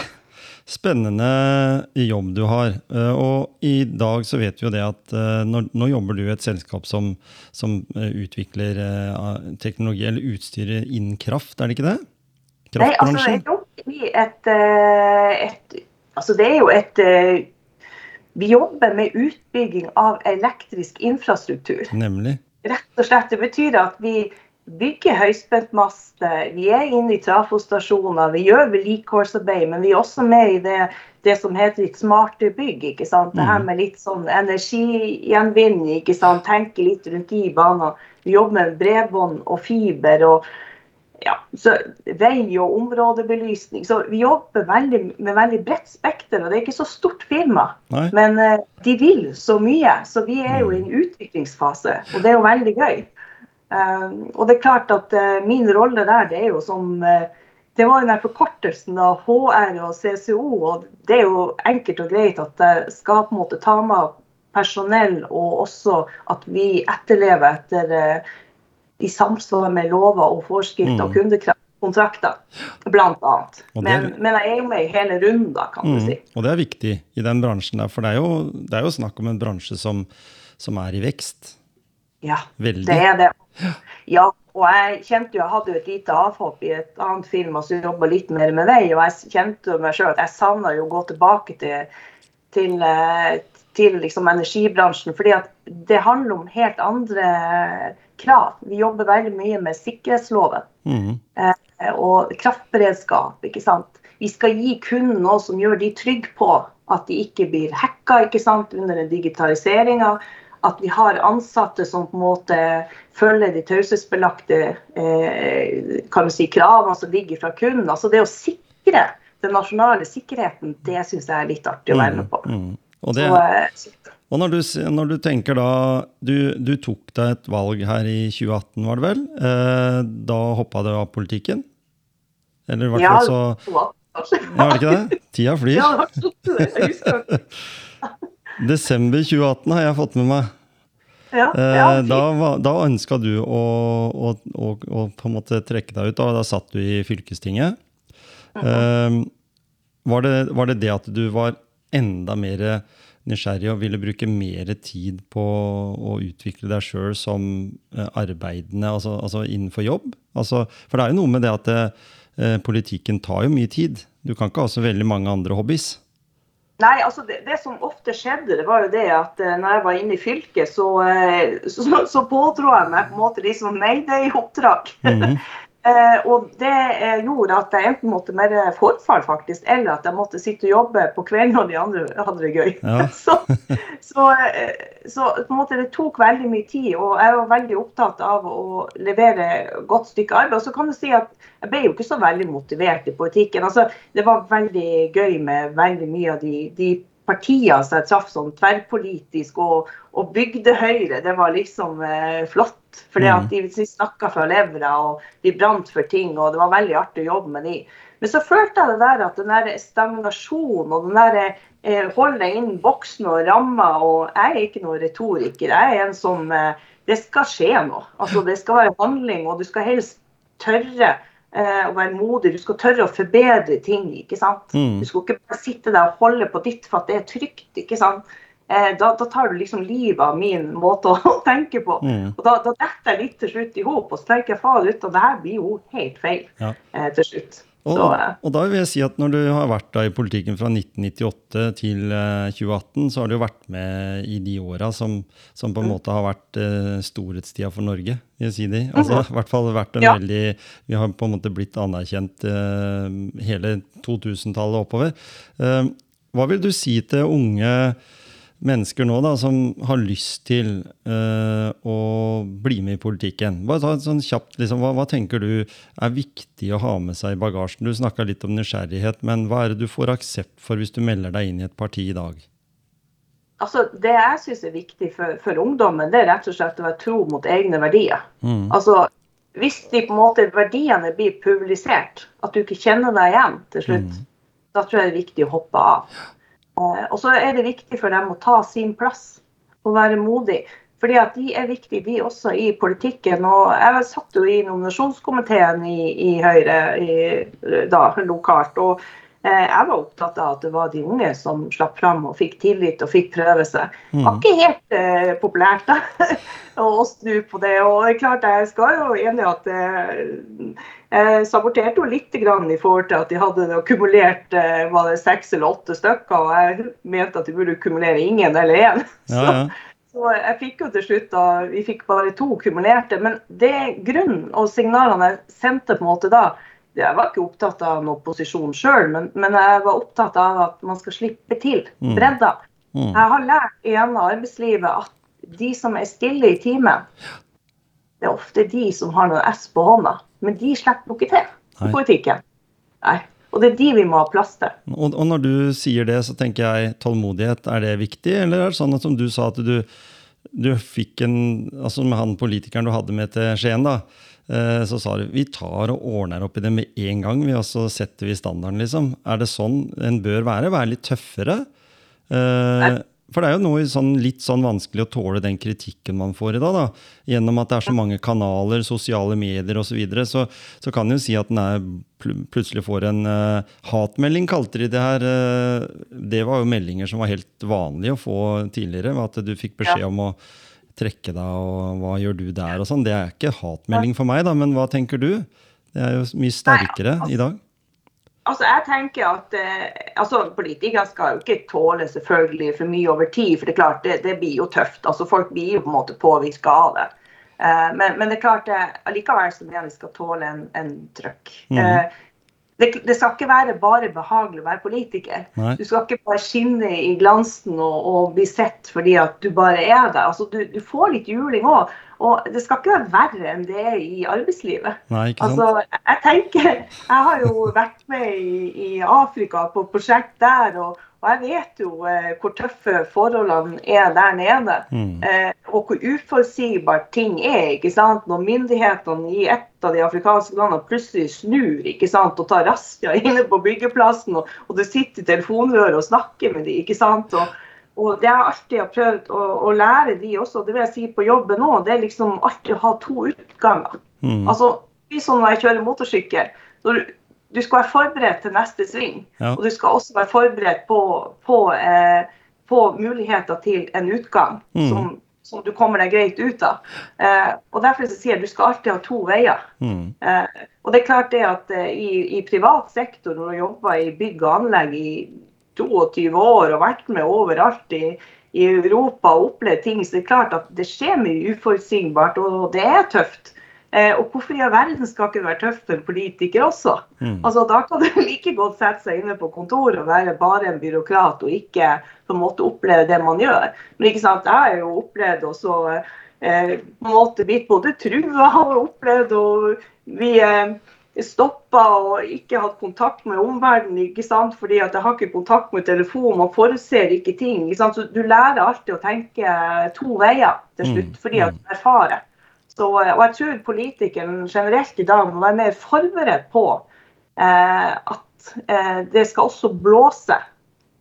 Spennende jobb du har. Og i dag så vet vi jo det at når, nå jobber du i et selskap som, som utvikler teknologi eller utstyr innen kraft, er det ikke det? Nei, altså, Kraftbransjen? jeg jobber i et, et Altså, det er jo et Vi jobber med utbygging av elektrisk infrastruktur. Nemlig. Rett og slett. Det betyr at vi bygger høyspentmaster, vi er inne i trafostasjoner, vi gjør vedlikeholdsarbeid, men vi er også med i det, det som heter litt smarte bygg. ikke sant? Det her Mhm. med litt sånn energigjenvinning, ikke sant? tenke litt rundt de banene. Vi jobber med bredbånd og fiber og ja, så vei og områdebelysning. Så vi jobber veldig, med veldig bredt spekter, og det er ikke så stort firma. Nei? Men uh, de vil så mye, så vi er jo i en utviklingsfase, og det er jo veldig gøy. Uh, og det er klart at uh, min rolle der, det er jo som Det var den forkortelsen av HR og CCO, og det er jo enkelt og greit at jeg skal på en måte ta med personell, og også at vi etterlever etter i samsvar med lover og forskrifter og Mm. kundekontrakter, det- Men, men jeg er jo med i hele runden, kan du Mm. si. Og det er viktig i den bransjen der, for det er jo, det er jo snakk om en bransje som, som er i vekst. Ja. Veldig. Det er det. Ja, og jeg kjente jo, jeg hadde jo et lite avhopp i et annet film og så jobba litt mer med vei, og jeg kjente jo meg sjøl at jeg savna jo å gå tilbake til, til, eh, til liksom energibransjen. fordi det handler om helt andre krav. Vi jobber veldig mye med sikkerhetsloven Mm. eh, og kraftberedskap. ikke sant? Vi skal gi kunden noe som gjør de trygge på at de ikke blir hacka ikke sant, under digitaliseringa. At vi har ansatte som på en måte følger de taushetsbelagte eh, kan si, kravene som ligger fra kunden. Altså det å sikre den nasjonale sikkerheten, det syns jeg er litt artig å være med på. Mm. Og, det, eh, og når, du, når du tenker da du, du tok deg et valg her i 2018, var det vel? Eh, da hoppa du av politikken? Eller i hvert fall så. Ja, var det ikke det? Tida flyr. Ja, det var sånn. Desember 2018 har jeg fått med meg. Ja, Eh, ja, da da ønska du å, å, å, å på en måte trekke deg ut. Da, da satt du i fylkestinget. Eh, var, det, var det det at du var enda mer nysgjerrig og ville bruke mer tid på å utvikle deg sjøl som eh, arbeidende, altså, altså innenfor jobb? Altså, for det er jo noe med det at eh, politikken tar jo mye tid. Du kan ikke ha så veldig mange andre hobbies. Nei, altså det, det som ofte skjedde, det var jo det at eh, når jeg var inne i fylket, så, eh, så, så, pådro jeg meg på en måte liksom mayday-oppdrag. Mhm. eh, og det eh, gjorde at jeg enten måtte mer forfall, faktisk, eller at jeg måtte sitte og jobbe på kvelden når de andre hadde det gøy. Ja. så, så, eh, så på en måte det tok veldig mye tid, og jeg var veldig opptatt av å levere godt stykke arbeid. Og så kan du si at jeg ble jo ikke så veldig motivert i politikken. Altså, det var veldig gøy med veldig mye av de, de partiene som jeg traff sånn tverrpolitisk, og, og bygde Høyre. Det var liksom eh, flott. Fordi at de, de snakka fra levra, og de brant for ting, og det var veldig artig å jobbe med de. Men så følte jeg det der at den der stagnasjonen og den der eh, holde deg innen boksen og ramma, og jeg er ikke noen retoriker. Jeg er en som eh, Det skal skje noe. Altså, det skal være handling, og du skal helst tørre eh, å være modig. Du skal tørre å forbedre ting. ikke sant? Mm. Du skal ikke bare sitte der og holde på ditt for at det er trygt. ikke sant? Eh, da, da tar du liksom livet av min måte å tenke på. Mm. Og da, da detter jeg litt til slutt i hop, og så tenker jeg faen ut, og det her blir jo helt feil Ja. eh, til slutt. Og, Så, eh, og da vil jeg si at når du har vært da i politikken fra 1998 til eh, 2018, så har du jo vært med i de åra som, som på en måte har vært eh, storhetstida for Norge, vil jeg si det. Altså, I hvert fall vært en Ja. veldig Vi har på en måte blitt anerkjent eh, hele 2000-tallet oppover. Hva vil du si til unge mennesker nå da, som har lyst til uh, å bli med i politikken. Bare ta et sånn kjapt, liksom, hva, hva tenker du er viktig å ha med seg i bagasjen? Du snakka litt om nysgjerrighet, men hva er det du får aksept for hvis du melder deg inn i et parti i dag? altså, det jeg syns er viktig for, for ungdommen, det er rett og slett å være tro mot egne verdier. Mm. Altså, hvis de på en måte verdiene blir publisert, at du ikke kjenner deg igjen til slutt, Mm. da tror jeg det er viktig å hoppe av. Eh, og så er det viktig for dem å ta sin plass og være modig. Fordi at de er viktige, de også i politikken. Og jeg satt jo i nominasjonskomiteen i, i Høyre i, da, lokalt. Og jeg var opptatt av at det var de unge som slapp fram og fikk tillit og fikk prøve seg. Det var ikke helt eh, populært da, å snu på det. Og klart, jeg skal jo enig at eh, jeg saboterte jo litt grann i forhold til at de hadde kumulert eh, var det seks eller åtte stykker. Og jeg mente at de burde kumulere ingen eller én. Ja, ja. Så jeg fikk jo til slutt da, Vi fikk bare to kumulerte. Men det grunnen og signalene jeg sendte på en måte da Jeg var ikke opptatt av noen opposisjon sjøl, men, men jeg var opptatt av at man skal slippe til Mm. bredda. Mm. Jeg har lært gjennom arbeidslivet at de som er stille i timen, det er ofte de som har noen S på hånda. Men de slipper ikke til i politikken. Nei. Og det er de vi må ha plass til. Og, og når du sier det, så tenker jeg tålmodighet, er det viktig? Eller er det sånn at som du sa, at du, du fikk en Altså med han politikeren du hadde med til Skien, da. Eh, Så sa de vi tar og ordner opp i det med en gang, vi, og så setter vi standarden, liksom. Er det sånn en bør være? Være litt tøffere? Eh, For det er jo noe sånn, litt sånn vanskelig å tåle den kritikken man får i dag. da, Gjennom at det er så mange kanaler, sosiale medier osv. Så, videre, så så kan en jo si at en pl plutselig får en uh, hatmelding, kalte de det her. Uh, det var jo meldinger som var helt vanlige å få tidligere. At du fikk beskjed om å trekke deg, og hva gjør du der, og sånn. Det er ikke hatmelding for meg, da, men hva tenker du? Det er jo mye sterkere i dag. Altså, jeg tenker at eh, altså, Politikere skal jo ikke tåle selvfølgelig for mye over tid, for det er klart, det, det blir jo tøft. altså Folk blir jo på en måte påvirka av det. Eh, men, men det er klart, eh, likevel så mener jeg vi skal tåle en, en trøkk. Mhm. Eh, det, det skal ikke være bare behagelig å være politiker. Nei. Du skal ikke bare skinne i glansen og, og bli sett fordi at du bare er der. Altså, du, du får litt juling òg. Og det skal ikke være verre enn det er i arbeidslivet. Nei, ikke sant? Altså, jeg tenker, jeg har jo vært med i, i Afrika på prosjekt der, og, og jeg vet jo eh, hvor tøffe forholdene er der nede. Mm. Eh, og hvor uforutsigbart ting er. ikke sant? Når myndighetene i et av de afrikanske landene plutselig snur ikke sant? og tar razzia inne på byggeplassen, og, og du sitter i telefonrøret og snakker med dem. ikke sant? Og, og det jeg alltid har prøvd å, å, lære de også, det vil jeg si på jobben òg, det er liksom alltid å ha to utganger. Mm. Altså, sånn når jeg kjører motorsykkel. Du, du, skal være forberedt til neste sving, ja. og du skal også være forberedt på, på, eh, på muligheter til en utgang mm. som, som, du kommer deg greit ut av. Eh, og Derfor sier jeg du skal alltid ha to veier. Mm. Eh, og det er klart det at eh, i, i privat sektor, når du jobber i bygg og anlegg i 22 år og vært med overalt i, i Europa og opplevd ting, så det er klart at det skjer mye uforutsigbart, og det er tøft. Eh, og hvorfor i all verden skal ikke det være tøft for en politiker også? Mm. Altså, Da kan du like godt sette seg inne på kontoret og være bare en byråkrat og ikke på en måte oppleve det man gjør. Men ikke sant, jeg har jo opplevd også eh, på en måte blitt både trua og opplevd og vi eh, stoppa og ikke hatt kontakt med omverdenen. ikke sant? Fordi at jeg har ikke kontakt med telefonen, man forutser ikke ting. ikke sant? Så Du lærer alltid å tenke to veier til mm, slutt, fordi at mm. du erfarer. Så, og jeg tror politikeren generelt i dag må være mer forberedt på eh, at eh, det skal også blåse.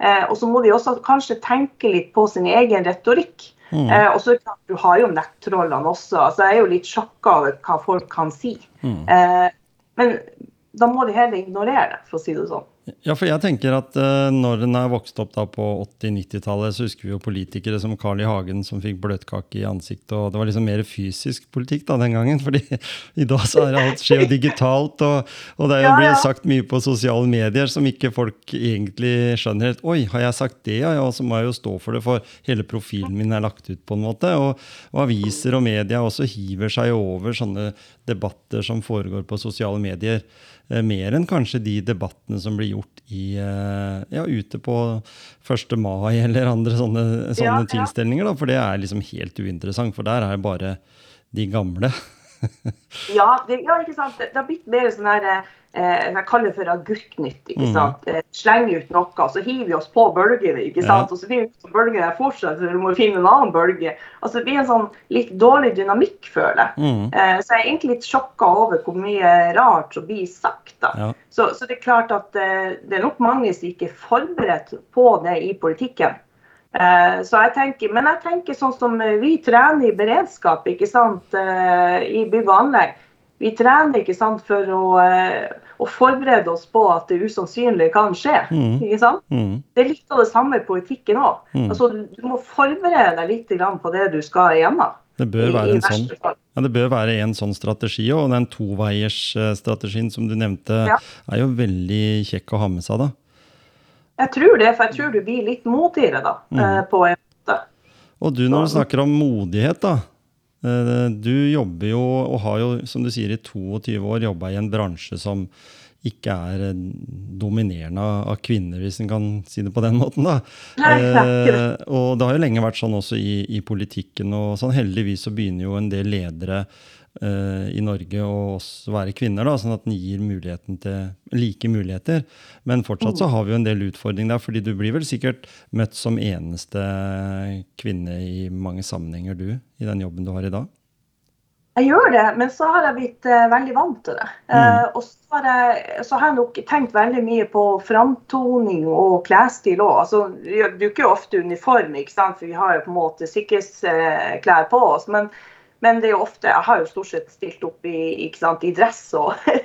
Eh, og så må de også kanskje tenke litt på sin egen retorikk. Mm. Eh, og så Du har jo nettrollene også. altså Jeg er jo litt sjokka over hva folk kan si. Mm. Eh, men da må de heller ignorere det, for å si det sånn. Ja, for jeg tenker at uh, Når en er vokst opp da på 80-90-tallet, så husker vi jo politikere som Carl I. Hagen som fikk bløtkake i ansiktet. og Det var liksom mer fysisk politikk da den gangen. fordi i dag så er alt skjer jo digitalt. Og, og det blir sagt mye på sosiale medier som ikke folk egentlig skjønner helt. Oi, har jeg sagt det? Ja, ja, så må jeg jo stå for det, for hele profilen min er lagt ut på en måte. Og, og aviser og media også hiver seg over sånne debatter som foregår på sosiale medier. Eh, mer enn kanskje de debattene som blir gjort i, eh, ja, ute på 1. mai eller andre sånne, sånne ja, tilstelninger. Da, for det er liksom helt uinteressant, for der er det bare de gamle. ja, det, ja, ikke sant. Det har blitt mer sånn her eh, jeg kaller for agurknytt. ikke mm. sant? Mm. Slenge ut noe, så hiver vi oss på bølgene. ikke sant? Ja. Og så blir der fortsatt, så du må finne en annen bølge. Altså Det blir en sånn litt dårlig dynamikk, føler jeg. Mm. Eh, så jeg er egentlig litt sjokka over hvor mye rart som blir sagt. da. Ja. Så, så, det er klart at eh, det er nok mange som ikke er forberedt på det i politikken. Eh, så jeg tenker, Men jeg tenker sånn som vi trener i beredskap, ikke sant, eh, i bygg og anlegg. Vi trener ikke sant, for å og forberede oss på at det usannsynlige kan skje. Mm. ikke sant? Mm. Det er litt av det samme i politikken òg. Mm. Altså, du må forberede deg litt på det du skal igjennom. Det bør, være en sånn, ja, det bør være en sånn strategi, og den toveiersstrategien som du nevnte, ja. er jo veldig kjekk å ha med seg. da. Jeg tror det, for jeg tror du blir litt modigere da, mm. Eh, på en måte. Og du, når du snakker om modighet, da. Eh, du jobber jo, og har jo, som du sier, i 22 år jobba i en bransje som ikke er eh, dominerende av kvinner, hvis en kan si det på den måten. da. Eh, og det har jo lenge vært sånn også i, i, politikken. og sånn Heldigvis så begynner jo en del ledere i Norge å oss være kvinner, da, sånn at den gir muligheten til like muligheter. Men fortsatt så har vi jo en del utfordringer der, fordi du blir vel sikkert møtt som eneste kvinne i mange sammenhenger, du, i den jobben du har i dag? Jeg gjør det, men så har jeg blitt uh, veldig vant til det. Mm. Uh, og så har, jeg, så har, jeg, nok tenkt veldig mye på framtoning og klesstil òg. Altså, vi bruker jo ofte uniform, ikke sant? for vi har jo på en måte sikkerhetsklær på oss. men men det er jo ofte, jeg har jo stort sett stilt opp i, sant, i dress og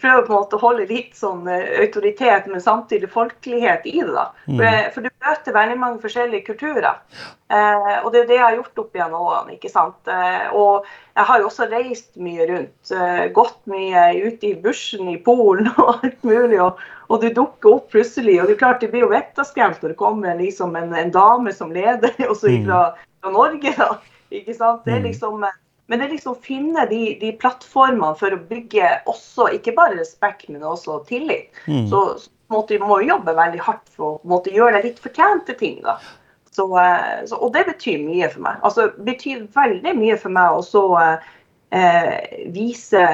prøver på en måte å holde litt sånn eh, autoritet, men samtidig folkelighet i det. da. Mm. For, for, du møter veldig mange forskjellige kulturer. Eh, og det er det jeg har gjort opp gjennom årene. ikke sant? Eh, og jeg har jo også reist mye rundt. Eh, gått mye ute i bushen i Polen og alt mulig. Og, og du dukker opp plutselig. Og det er klart det blir jo vettaskremt når det kommer liksom en, en, dame som leder, også fra, fra Norge. da. Ikke sant? Det er mm. liksom, men det er liksom å finne de, de, plattformene for å bygge også, ikke bare respekt, men også tillit. Mm. Så, så måtte, må vi jobbe veldig hardt for å måtte gjøre det litt fortjente ting. da. Så, eh, så, og det betyr mye for meg. Altså, det betyr veldig mye for meg å eh, vise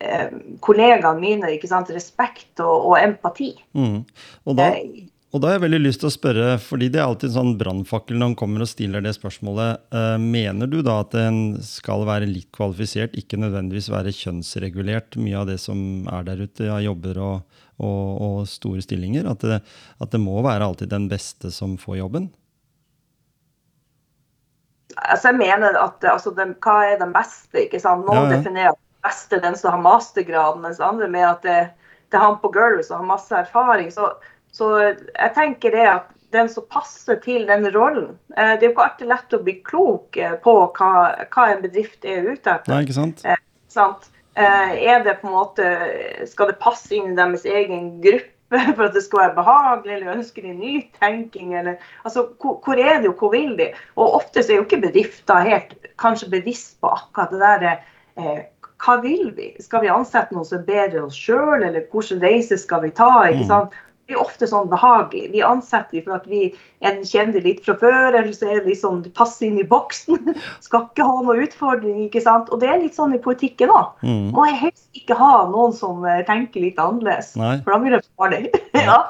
eh, kollegaene mine sant, respekt og, og empati. Mm. Og da, eh, og da har jeg veldig lyst til å spørre, fordi det er alltid en sånn brannfakkel når man kommer og stiller det spørsmålet. Uh, mener du da at en skal være litt kvalifisert, ikke nødvendigvis være kjønnsregulert, mye av det som er der ute av jobber og, og, og store stillinger? At det, at det, må være alltid den beste som får jobben? altså jeg mener at altså, den, Hva er den beste? ikke sant? Noen Ja, ja. definerer den beste den som har mastergraden, mens andre mener at det, det er han på gulvet som har masse erfaring. Så, så jeg tenker det at den som passer til den rollen eh, Det er jo ikke alltid lett å bli klok eh, på hva, hva en bedrift er ute etter. Nei, ikke sant? Eh, sant? Eh, er det på en måte Skal det passe inn i deres egen gruppe for at det skal være behagelig, eller ønsker de nytenking, eller altså, hvor, hvor er de, og hvor vil de? Og ofte så er jo ikke bedrifter helt kanskje bevisst på akkurat det der eh, Hva vil vi? Skal vi ansette noen som er bedre enn oss sjøl, eller hvilken reise skal vi ta? ikke sant? Det er ofte sånn behagelig. Vi ansetter for at vi en kjenner litt fra før, eller så er det liksom sånn passer inn i boksen. Skal ikke ha noen utfordring, ikke sant. Og det er litt sånn i politikken òg. Mm. Må jeg helst ikke ha noen som eh, tenker litt annerledes, Nei. for da blir det farlig. ja.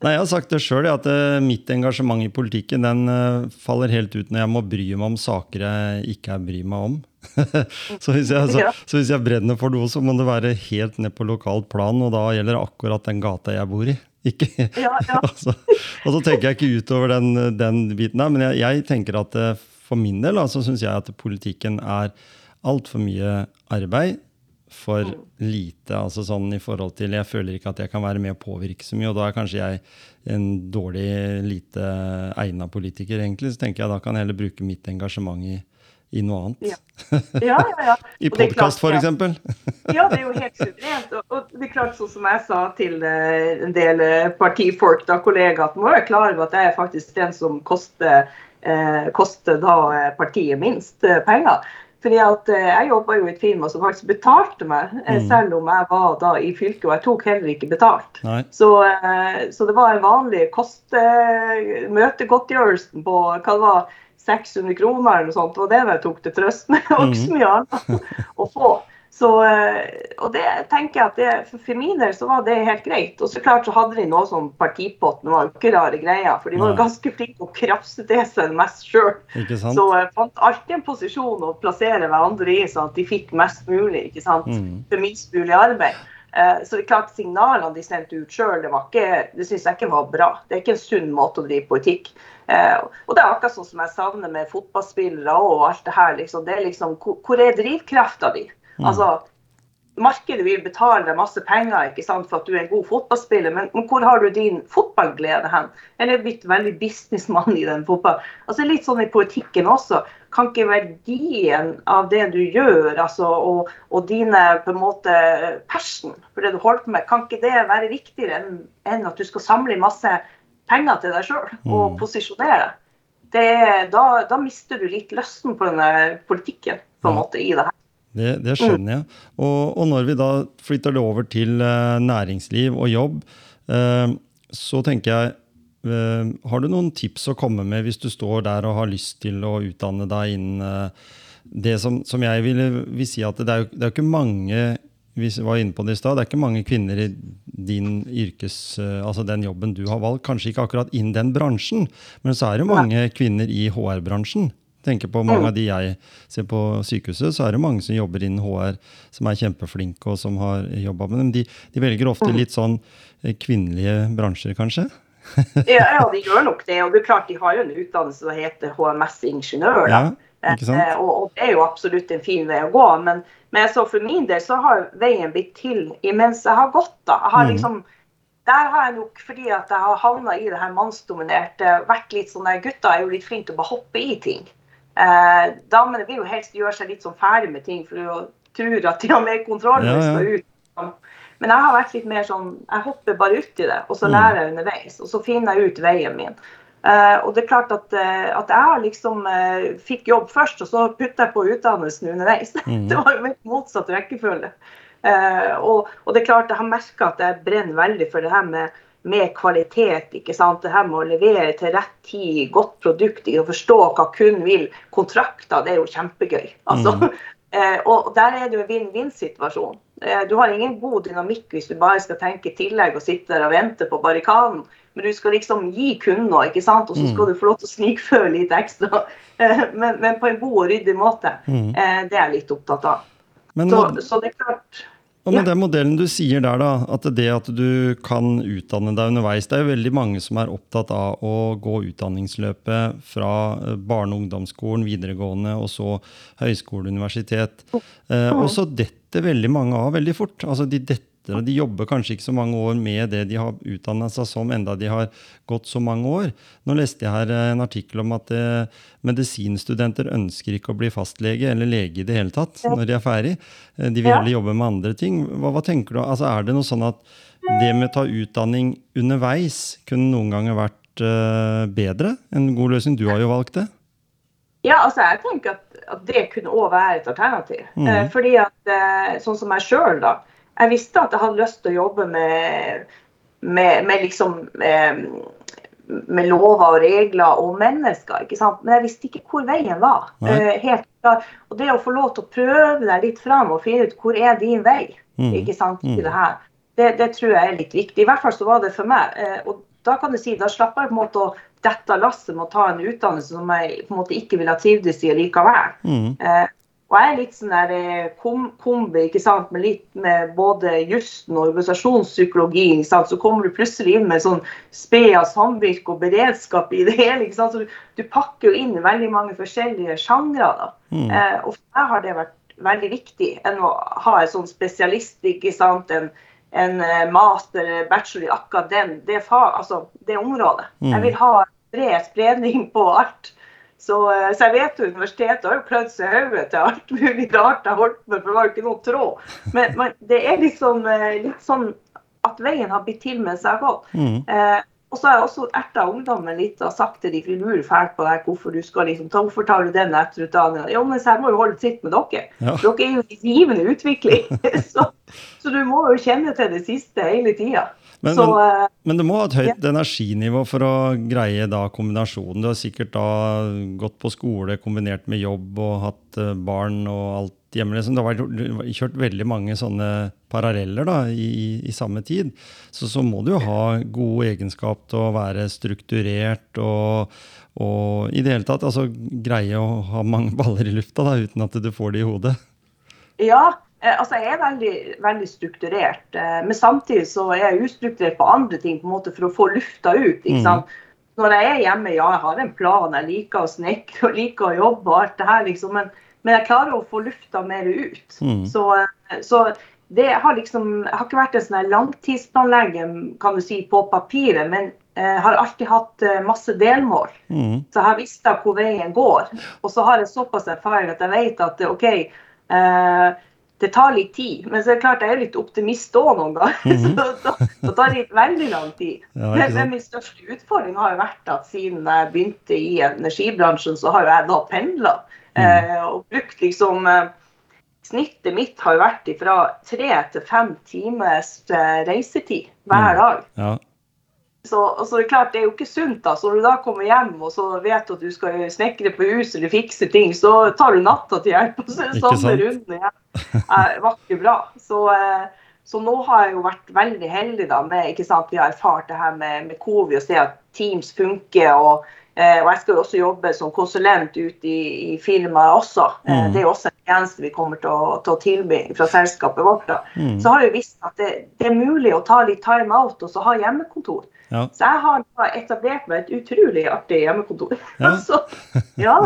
Nei, Jeg har sagt det sjøl, at eh, mitt engasjement i politikken den eh, faller helt ut når jeg må bry meg om saker jeg ikke bryr meg om. så, hvis jeg, så, så hvis jeg brenner for noe, så må det være helt ned på lokalt plan, og da gjelder det akkurat den gata jeg bor i. Ikke, Ja, ja. altså, og så tenker jeg ikke utover den, den biten der, men jeg, jeg tenker at eh, for min del så syns jeg at politikken er altfor mye arbeid for lite. altså sånn i forhold til, Jeg føler ikke at jeg kan være med å påvirke så mye, og da er kanskje jeg en dårlig, lite egna politiker, egentlig. Så tenker jeg da kan jeg heller bruke mitt engasjement i, i noe annet. Ja. Ja, ja, ja. I podkast, f.eks. Ja, det er jo helt suverent. Og, og det er klart, sånn som jeg sa til eh, en del eh, partifolk, da, kollegaer, at må være klar over at jeg er faktisk den som koster, eh, koster da partiet minst penger. Fordi at Jeg jobba jo i et firma som faktisk betalte meg, Mm. selv om jeg var da i fylket. Og jeg tok heller ikke betalt. Så, så det var en vanlig kost, møtegodtgjørelsen på hva det var, 600 kroner eller noe sånt. Det var det jeg tok til trøst med. Og ikke så mye annet å få. Så, eh, og det tenker jeg at det, for, for min del så var det helt greit. Og så klart så hadde de noe sånn partipott, det var jo ikke rare greier. For de var jo ganske flinke å krafse til seg mest sjøl. Så jeg fant alltid en posisjon å plassere hverandre i, sånn at de fikk mest mulig. ikke sant? Mm. For minst mulig arbeid. Eh, Så det er klart Signalene de sendte ut sjøl, det, var ikke- det syns jeg ikke var bra. Det er ikke en sunn måte å drive politikk. Eh, Og det er akkurat sånn som jeg savner med fotballspillere og alt det her. Liksom. Det er liksom, hvor er drivkrafta di? Altså, Markedet vil betale deg masse penger ikke sant, for at du er en god fotballspiller, men, men hvor har du din fotballglede hen? Eller er blitt veldig businessmann i den fotballen? Altså Litt sånn i politikken også. Kan ikke verdien av det du gjør, altså, og, og dine på en måte passion for det du holder på med, kan ikke det være viktigere enn, enn at du skal samle masse penger til deg sjøl og posisjonere deg? Da, da mister du litt lysten på denne politikken på en måte i det her. Det, det skjønner jeg. Og, og når vi da flytter det over til eh, næringsliv og jobb, eh, så tenker jeg eh, Har du noen tips å komme med hvis du står der og har lyst til å utdanne deg innen det som, som jeg vil, vil si at det er jo det er jo ikke mange vi var inne på det i stad, det er ikke mange kvinner i din yrkes, eh, altså den jobben du har valgt, kanskje ikke akkurat innen den bransjen, men så er det mange kvinner i HR-bransjen. Tenker på mange av de jeg ser på sykehuset, så er det mange som jobber innen HR, som er kjempeflinke og som har jobba med dem. De, de velger ofte litt sånn eh, kvinnelige bransjer, kanskje. Ja, ja, de gjør nok det. Og det er klart de har jo en utdannelse som heter HMS-ingeniør. Ja? Eh, Og, og det er jo absolutt en fin vei å gå. Men, men så for min del så har veien blitt til imens jeg har gått. da. Jeg har Mhm. liksom, der har jeg nok, fordi at jeg har havna i det her mannsdominerte, vært litt sånn der Gutta er jo litt flinke til å bare hoppe i ting. Eh, damene vil jo helst gjøre seg litt sånn ferdig med ting, for de tror at de har mer kontroll Ja, ja. ut. Men jeg har vært litt mer sånn Jeg hopper bare uti det, og så Mm. lærer jeg underveis. Og så finner jeg ut veien min. Eh, og det er klart at, uh, at jeg liksom uh, fikk jobb først, og så putta jeg på utdannelsen underveis. Mm. det var jo helt motsatt rekkefølge. Og, og det er klart jeg har merka at jeg brenner veldig for det her med, med kvalitet. ikke sant? Det her med å levere til rett tid, godt produkt, ikke? å forstå hva kunden vil. Kontrakter, det er jo kjempegøy. altså. Mm. Eh, og der er det jo en vinn-vinn-situasjon. Eh, du har ingen god dynamikk hvis du bare skal tenke tillegg og sitte der og vente på barrikaden. Men du skal liksom gi kunden noe, ikke sant? og så skal du få lov til å snikføre litt ekstra. Eh, men, men på en god og ryddig måte. Mm. Det er jeg litt opptatt av. Men Så, så det er klart Og med den modellen du sier der, da, at det at du kan utdanne deg underveis Det er jo veldig mange som er opptatt av å gå utdanningsløpet fra eh, barne- og ungdomsskolen, videregående og så høyskole, universitet. Eh, og så detter veldig mange av veldig fort. Altså de detter og de jobber kanskje ikke så mange år med det de har utdanna seg som, enda de har gått så mange år. Nå leste jeg her en artikkel om at eh, medisinstudenter ønsker ikke å bli fastlege eller lege i det hele tatt når de er ferdig. Eh, de vil heller jobbe med andre ting. Hva, hva tenker du? Altså, er det noe sånn at det med å ta utdanning underveis kunne noen ganger vært eh, bedre? En god løsning? Du har jo valgt det. Ja, altså jeg tenker at, at det kunne òg være et alternativ. Mm. Eh, fordi at, eh, sånn som meg sjøl, da jeg visste at jeg hadde lyst til å jobbe med, med, med liksom med, med, lover og regler og mennesker. Men jeg visste ikke hvor veien var. Uh, helt klar. Og det å få lov til å prøve deg litt fram og finne ut hvor er din vei mm. ikke sant, i mm. det her, det, det, tror jeg er litt viktig. I hvert fall så var det for meg. Uh, og da kan du si, da slapper jeg på en måte å dette lasset med å ta en utdannelse som jeg på en måte ikke ville ha trivdes i likevel. Mm. Uh, og jeg er litt sånn der eh, kom, kombi, ikke sant, med litt med både jussen og organisasjonspsykologi. ikke sant, Så kommer du plutselig inn med sånn sped av samvirke og beredskap i det hele. ikke sant, så Du, du pakker jo inn veldig mange forskjellige sjangre. da. Mm. Eh, og for meg har det vært veldig viktig enn å ha en sånn spesialist, ikke sant, en, en eh, master, bachelor i akkurat den, det, fag, altså, det området. Mm. Jeg vil ha bred spredning på alt. Så, eh, så, jeg vet jo universitetet har jo klødd seg i hodet til alt mulig rart jeg holdt med, for det var jo ikke noe tråd. Men, men, det er liksom eh, litt sånn at veien har blitt til mens jeg har gått. Mm. Eh, og så har jeg også erta ungdommen litt og sagt til de for de lurer fælt på deg, hvorfor du skal liksom, hvorfor tar du den etterutdanninga. Jo, men jeg må jo holde tritt med dere. Ja. Dere er jo i rivende utvikling. så, så, du må jo kjenne til det siste hele tida. Men, så, men, men, du må ha et høyt ja. energinivå for å greie da kombinasjonen. Du har sikkert da gått på skole kombinert med jobb og hatt eh, barn og alt hjemme. Liksom. Du har kjørt veldig mange sånne paralleller da, i, i, samme tid. Så, så må du jo ha god egenskap til å være strukturert og, og i det hele tatt altså, greie å ha mange baller i lufta da, uten at du får det i hodet. Ja, Eh, altså, Jeg er veldig, veldig strukturert, eh, men samtidig så er jeg ustrukturert på andre ting på en måte for å få lufta ut. ikke mm. sant? Mm. Når jeg er hjemme, ja, jeg har en plan, jeg liker å snekre og liker å jobbe, og alt det her, liksom, men, men jeg klarer å få lufta mer ut. Mm. Så, eh, så, det har liksom har ikke vært en sånn langtidsplanlegger kan du si, på papiret, men jeg har alltid hatt masse delmål. Mm. Så jeg har visst hvor veien går. Og så har jeg såpass erfaring at jeg vet at OK eh, det tar litt tid. Men så er det klart jeg er litt optimist òg noen ganger. Mm -hmm. så, så, tar det veldig lang tid. Ja, men, men, min største utfordring har jo vært at siden jeg begynte i energibransjen, så har jo jeg da pendla. Mm. Eh, og brukt liksom eh, Snittet mitt har jo vært fra tre til fem times eh, reisetid hver mm. dag. Ja. Så, så, det er klart, det er jo ikke sunt. da, så Når du da kommer hjem og så vet du at du skal snekre på huset eller fikse ting, så tar du natta til hjelp. og så er det samme runden igjen var ikke bra. Så, eh, så, nå har jeg jo vært veldig heldig da med ikke sant, Vi har erfart det her med, med covid og se at Teams funker. og eh, og jeg skal jo også jobbe som konsulent ute i, i firmaet også. Eh, mm. Det er også en tjeneste vi kommer til å, til å tilby fra selskapet vårt. Mm. Så har vi visst at det, det, er mulig å ta litt time out og så ha hjemmekontor. Ja. Så jeg har etablert meg et utrolig artig hjemmekontor. Ja. så, ja,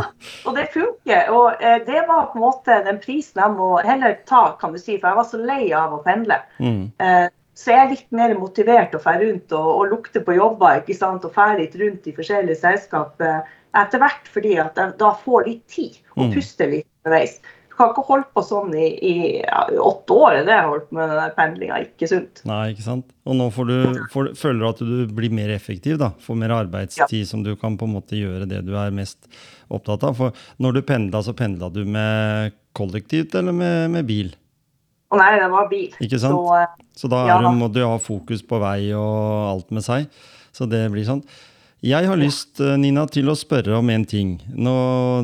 og det funker. Og eh, det var på en måte den prisen jeg må heller ta, kan du si, for jeg var så lei av å pendle. Mm. Eh, så jeg er litt mer motivert å dra rundt og, og, lukte på jobber ikke sant, og dra litt rundt i forskjellige selskap eh, etter hvert, fordi at jeg da får litt tid og mm. puster litt underveis. Du kan ikke holde på sånn i, i ja, åtte år, det har holdt med den pendlinga. Ikke sunt. Nei, ikke sant. Og nå får du, får, føler du at du blir mer effektiv, da. Får mer arbeidstid ja. som du kan på en måte gjøre det du er mest opptatt av. For når du pendla, så pendla du med kollektivt eller med, med bil? Å nei, det var bil. Ikke sant? Så, eh, så da ja. må du ha fokus på vei og alt med seg. Så det blir sånn. Jeg har lyst eh, Nina, til å spørre om en ting. Nå,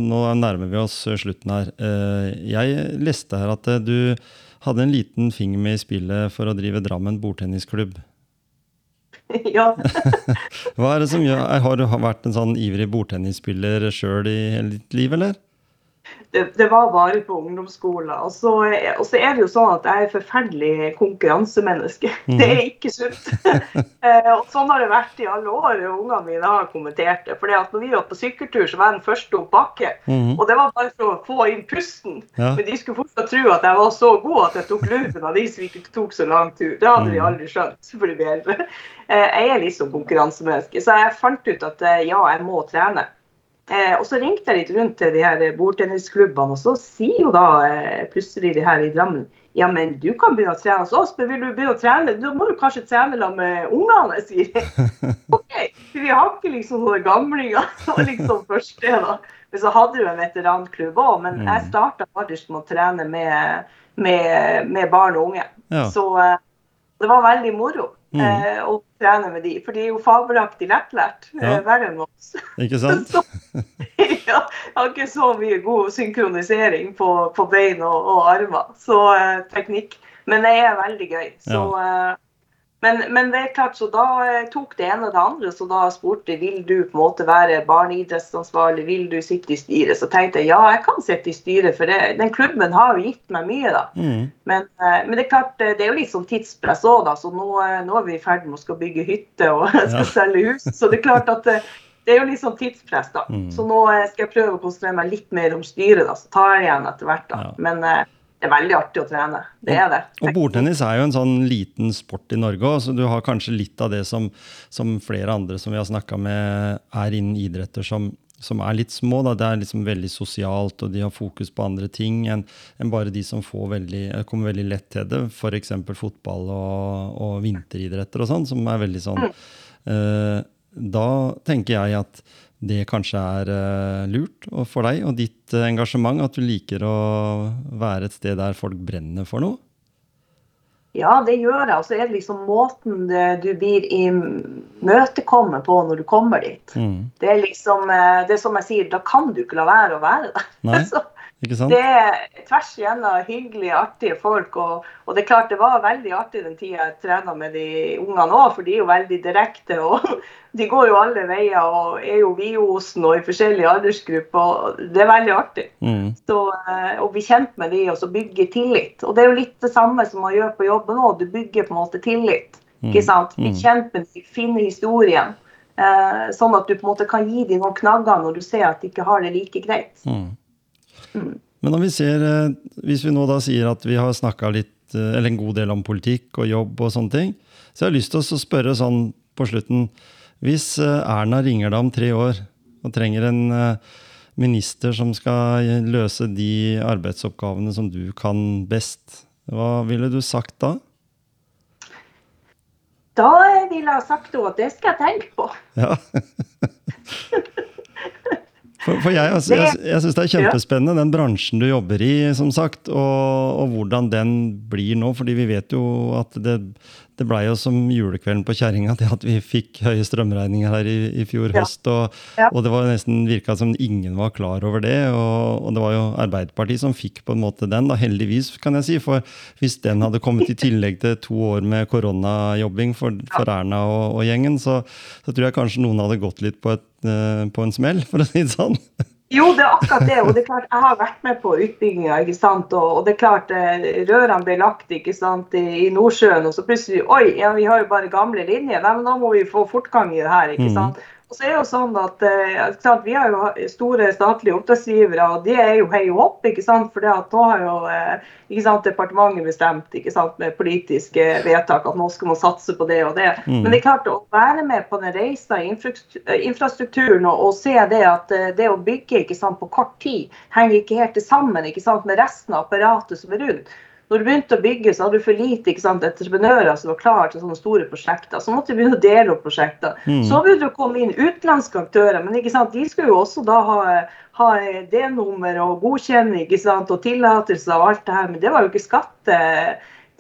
nå, nærmer vi oss eh, slutten her. Jeg leste her at du hadde en liten finger med i spillet for å drive Drammen bordtennisklubb. Ja. Hva er det som gjør Har du vært en sånn ivrig bordtennisspiller sjøl i hele ditt liv, eller? Det, det, var bare på ungdomsskolen. Og så, og så, er det jo sånn at jeg er forferdelig konkurransemenneske. Det er ikke sunt. Eh, og sånn har det vært i alle år. Ungene mine har kommentert det. For når vi var på sykkeltur, så var jeg den første opp bakke. Mm. Og det var bare for å få inn pusten. Ja. Men de skulle fortsatt tro at jeg var så god at jeg tok luven av de som ikke tok så lang tur. Det hadde de mm. aldri skjønt. for de bedre. Eh, jeg er liksom konkurransemenneske, så jeg fant ut at eh, ja, jeg må trene. Eh, og så ringte jeg litt rundt til de her bordtennisklubbene, og så sier jo da eh, plutselig de her i Drammen ja, men du kan begynne å trene hos oss, men vil du begynne å trene, da må du kanskje trene sammen med ungene, sier jeg. OK, for vi har ikke liksom noen gamlinger. som liksom første, da. Men så hadde du en veteranklubb òg, men jeg mm. starta faktisk med å trene med, med, med barn og unge. Ja. Så eh, det var veldig moro. Mm. Eh, og trene med de, for de er jo fabelaktig lettlært. Eh, ja. verre enn oss. Ikke sant? så, ja, jeg har ikke så mye god synkronisering på, på bein og, og armer. Så eh, teknikk. Men det er veldig gøy. Så ja. Eh, men, men, det er klart, så da eh, tok det ene og det andre. Så da spurte vil du på en måte være barneidrettsansvarlig, vil du sitte i styret? Så tenkte jeg ja, jeg kan sitte i styret, for det, den klubben har jo gitt meg mye, da. Mm. Men, eh, men, det er klart, det er jo litt sånn tidspress òg, da. Så nå, eh, nå, er vi i ferd med å skal bygge hytte og skal ja. selge hus. Så det er klart at det er jo litt sånn tidspress, da. Mm. Så nå skal jeg prøve å konsentrere meg litt mer om styret, da. Så tar jeg igjen etter hvert, da. Ja. Men det er veldig artig å trene. Det er det. Og Bordtennis er jo en sånn liten sport i Norge òg, så du har kanskje litt av det som, som flere andre som vi har snakka med, er innen idretter som, som er litt små. Da. Det er liksom veldig sosialt, og de har fokus på andre ting enn en bare de som veldig, kommer veldig lett til det. F.eks. fotball og, og, vinteridretter og sånn, som er veldig sånn mm. uh, Da tenker jeg at det kanskje er uh, lurt for deg og ditt uh, engasjement, at du liker å være et sted der folk brenner for noe? Ja, det gjør jeg. Og så er det liksom måten du blir imøtekommet på når du kommer dit. Mm. Det er liksom uh, Det er som jeg sier, da kan du ikke la være å være der. Ikke sant? Det er tvers igjennom hyggelige, artige folk. Og, og, det er klart det var veldig artig den tida jeg trena med de ungene òg, for de er jo veldig direkte. og De går jo alle veier og er jo Viosen og i forskjellige aldersgrupper. og Det er veldig artig. Mm. Så, eh, å bli kjent med de og så bygge tillit. Og det er jo litt det samme som man gjør på jobben òg. Du bygger på en måte tillit. Mm. ikke sant? Bli mm. kjent med de, finne historien. Eh, sånn at du på en måte kan gi dem noen knagger når du ser at de ikke har det like greit. Mm. Men om vi ser, eh, hvis vi nå da sier at vi har snakka eh, eller en god del om politikk og jobb og sånne ting, så jeg har lyst til å spørre sånn på slutten Hvis eh, Erna ringer deg om tre år og trenger en minister som skal løse de arbeidsoppgavene som du kan best, hva ville du sagt da? Da ville jeg sagt at det skal jeg tenke på. Ja. For, for jeg, altså, jeg, jeg syns det er kjempespennende, den bransjen du jobber i, som sagt, og, og, hvordan den blir nå. fordi vi vet jo at det, det blei jo som julekvelden på kjerringa det at vi fikk høye strømregninger her i, i fjor ja. høst. Og, ja. og, det var nesten virka som ingen var klar over det. Og, og, det var jo Arbeiderpartiet som fikk på en måte den, da, heldigvis, kan jeg si. For hvis den hadde kommet i tillegg til to år med koronajobbing for, for Erna og, gjengen, så, så, tror jeg kanskje noen hadde gått litt på, et, uh, på en smell, for å si det sånn. Jo, det er akkurat det. Og det er klart, jeg har vært med på utbygginga. Og, og, det er klart, eh, rørene ble lagt ikke sant, i, i Nordsjøen, og så plutselig Oi, ja, vi har jo bare gamle linjer. Nei, men da må vi få fortgang i det her. ikke mm. sant? Mm. Og så er jo sånn at eh, Vi har jo store statlige oppdragsgivere, og de er jo hei og hopp. ikke sant? For nå har jo eh, ikke sant, departementet bestemt ikke sant, med politiske vedtak at nå skal man satse på det og det. Mm. Men det er klart å være med på den reisa i infrastrukturen og, og, se det at eh, det å bygge ikke sant, på kort tid henger ikke helt sammen ikke sant, med resten av apparatet som er rundt når du begynte å bygge, så hadde du for lite sant, entreprenører som var klare til sånne store prosjekter. Så måtte du begynne å dele opp prosjekter. Mm. Så begynte det å komme inn utenlandske aktører, men ikke sant, de skulle jo også da ha, ha D-nummer og godkjenning ikke sant, og tillatelse og alt det her. Men det var jo ikke skatte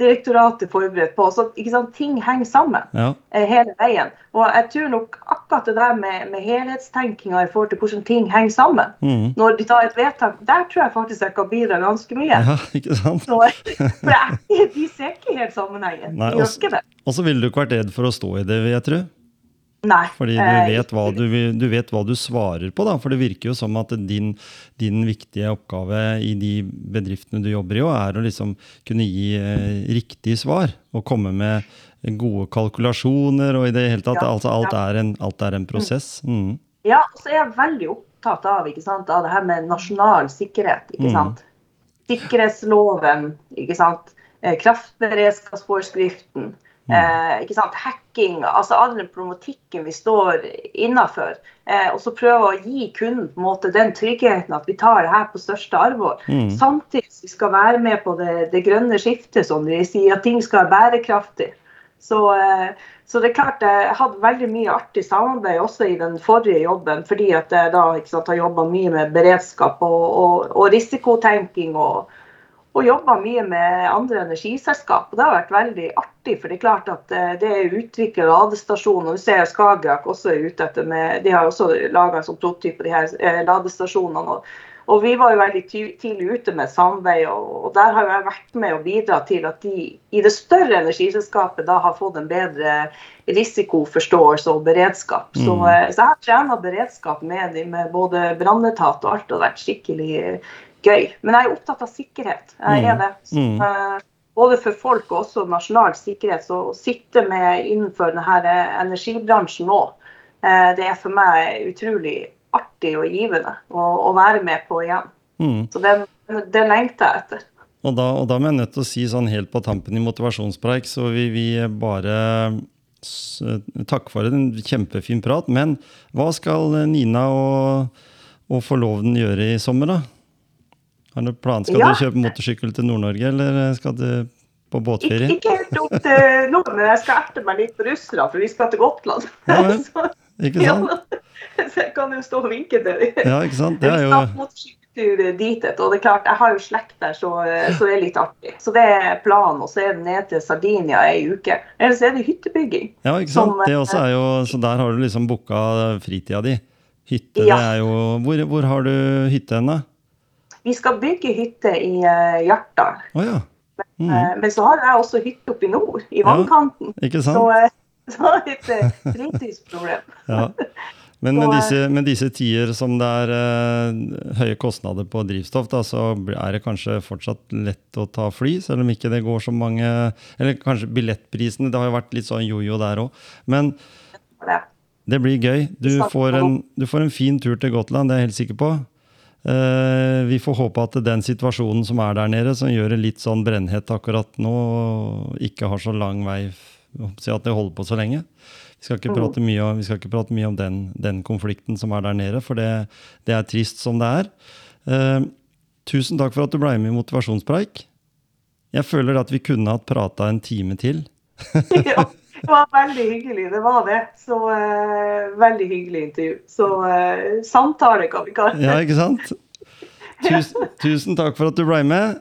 direktoratet forberedt på. Så sant, ting henger sammen ja. Eh, hele veien. Og jeg tror nok akkurat det der med, med helhetstenkinga i forhold til hvordan ting henger sammen, mm. når de tar et vedtak, der tror jeg faktisk jeg kan bidra ganske mye. Ja, ikke sant? Så, for jeg, de ser ikke helt sammenhengen. Nei, de ikke det. Og så ville du ikke vært redd for å stå i det, vil jeg tro? Nei. Fordi du eh, vet, hva du, du vet hva du svarer på, da. For det virker jo som at din, din viktige oppgave i de bedriftene du jobber i, er å liksom kunne gi eh, riktig svar. Og komme med gode kalkulasjoner og i det hele tatt. Ja, altså alt, ja. er en, alt er en prosess. Mm. Ja, og så er jeg veldig opptatt av, ikke sant, av det her med nasjonal sikkerhet. ikke Mm. Sikkerhetsloven, ikke sant? Eh, Kraftberedskapsforskriften. Eh, ikke sant? Hacking. altså All den problematikken vi står innafor. Eh, og så prøve å gi kunden på en måte den tryggheten at vi tar det her på største alvor. Mm. Samtidig som vi skal være med på det, det grønne skiftet, som de sier, at ting skal være bærekraftig. Så, eh, så det er klart jeg hadde veldig mye artig samarbeid også i den forrige jobben, fordi at jeg da sant, har jobba mye med beredskap og, og, og risikotenking. og og jobba mye med andre energiselskap. og Det har vært veldig artig. For det er klart at eh, det er utvikla ladestasjoner. Du ser Skagerrak også er ute etter med De har også laga en sånn prototype, de her eh, ladestasjonene. Og, og vi var jo veldig tidlig ute med samarbeid, og, og der har jeg vært med å bidra til at de i det større energiselskapet da har fått en bedre risikoforståelse og beredskap. Så, Mm. eh, så jeg har trena beredskap med med både brannetat og alt, og vært skikkelig gøy. Men jeg er opptatt av sikkerhet. Jeg er Mm. det. Så, Mm. eh, både for folk og også nasjonal sikkerhet. Så å sitte med innenfor denne energibransjen nå, eh, det er for meg utrolig artig og givende å, å være med på igjen. Mm. Så det, det lengter jeg etter. Og da, og da må jeg nødt til å si sånn helt på tampen i motivasjonspreik, så vi, vi bare takk takke for en kjempefin prat. Men hva skal Nina og, og forloveden gjøre i sommer, da? Har du plan? Skal Ja. du kjøpe motorsykkel til Nord-Norge, eller skal du på båtferie? ikke helt opp til nå, men jeg skal erte meg litt på russere, for vi skal til Gotland. Ja vel. så, Ikke ja, så jeg kan jo stå og vinke til dem. Ja, ikke sant? Det er jo dit, og det er klart, jeg har jo slekt der, så, så det er litt artig. Så det er planen, og så er det ned til Sardinia ei uke. Ellers er det hyttebygging. Ja, ikke sant? som, Det også er jo, så der har du liksom booka fritida di. Hytte, Ja. det er jo Hvor, hvor har du hytte hen, da? Vi skal bygge hytte i uh, Hjartdal. Å ja. Mhm. Eh, men så har jeg også hytte oppe i nord, i Ja, vannkanten. Ikke sant? eh, så det et eh, fritidsproblem. Ja. Men med disse, med disse tider som det er eh, høye kostnader på drivstoff, da, så er det kanskje fortsatt lett å ta fly, selv om ikke det går så mange Eller kanskje billettprisene, det har jo vært litt sånn jojo der òg. Men det blir gøy. Du får, en, du får en fin tur til Gotland, det er jeg helt sikker på. Eh, vi får håpe at den situasjonen som er der nede, som gjør det litt sånn brennhett akkurat nå, ikke har så lang vei at det holder på så lenge. Vi skal ikke Mm. prate mye om, prate mye om den, den konflikten som er der nede, for det, det er trist som det er. Eh, tusen takk for at du ble med i Motivasjonspreik. Jeg føler at vi kunne hatt prata en time til. ja, det var veldig hyggelig, det var det. Så uh, veldig hyggelig intervju. Så uh, samtale kan vi kalle det. Ja, ikke sant? Tusen, tusen takk for at du ble med.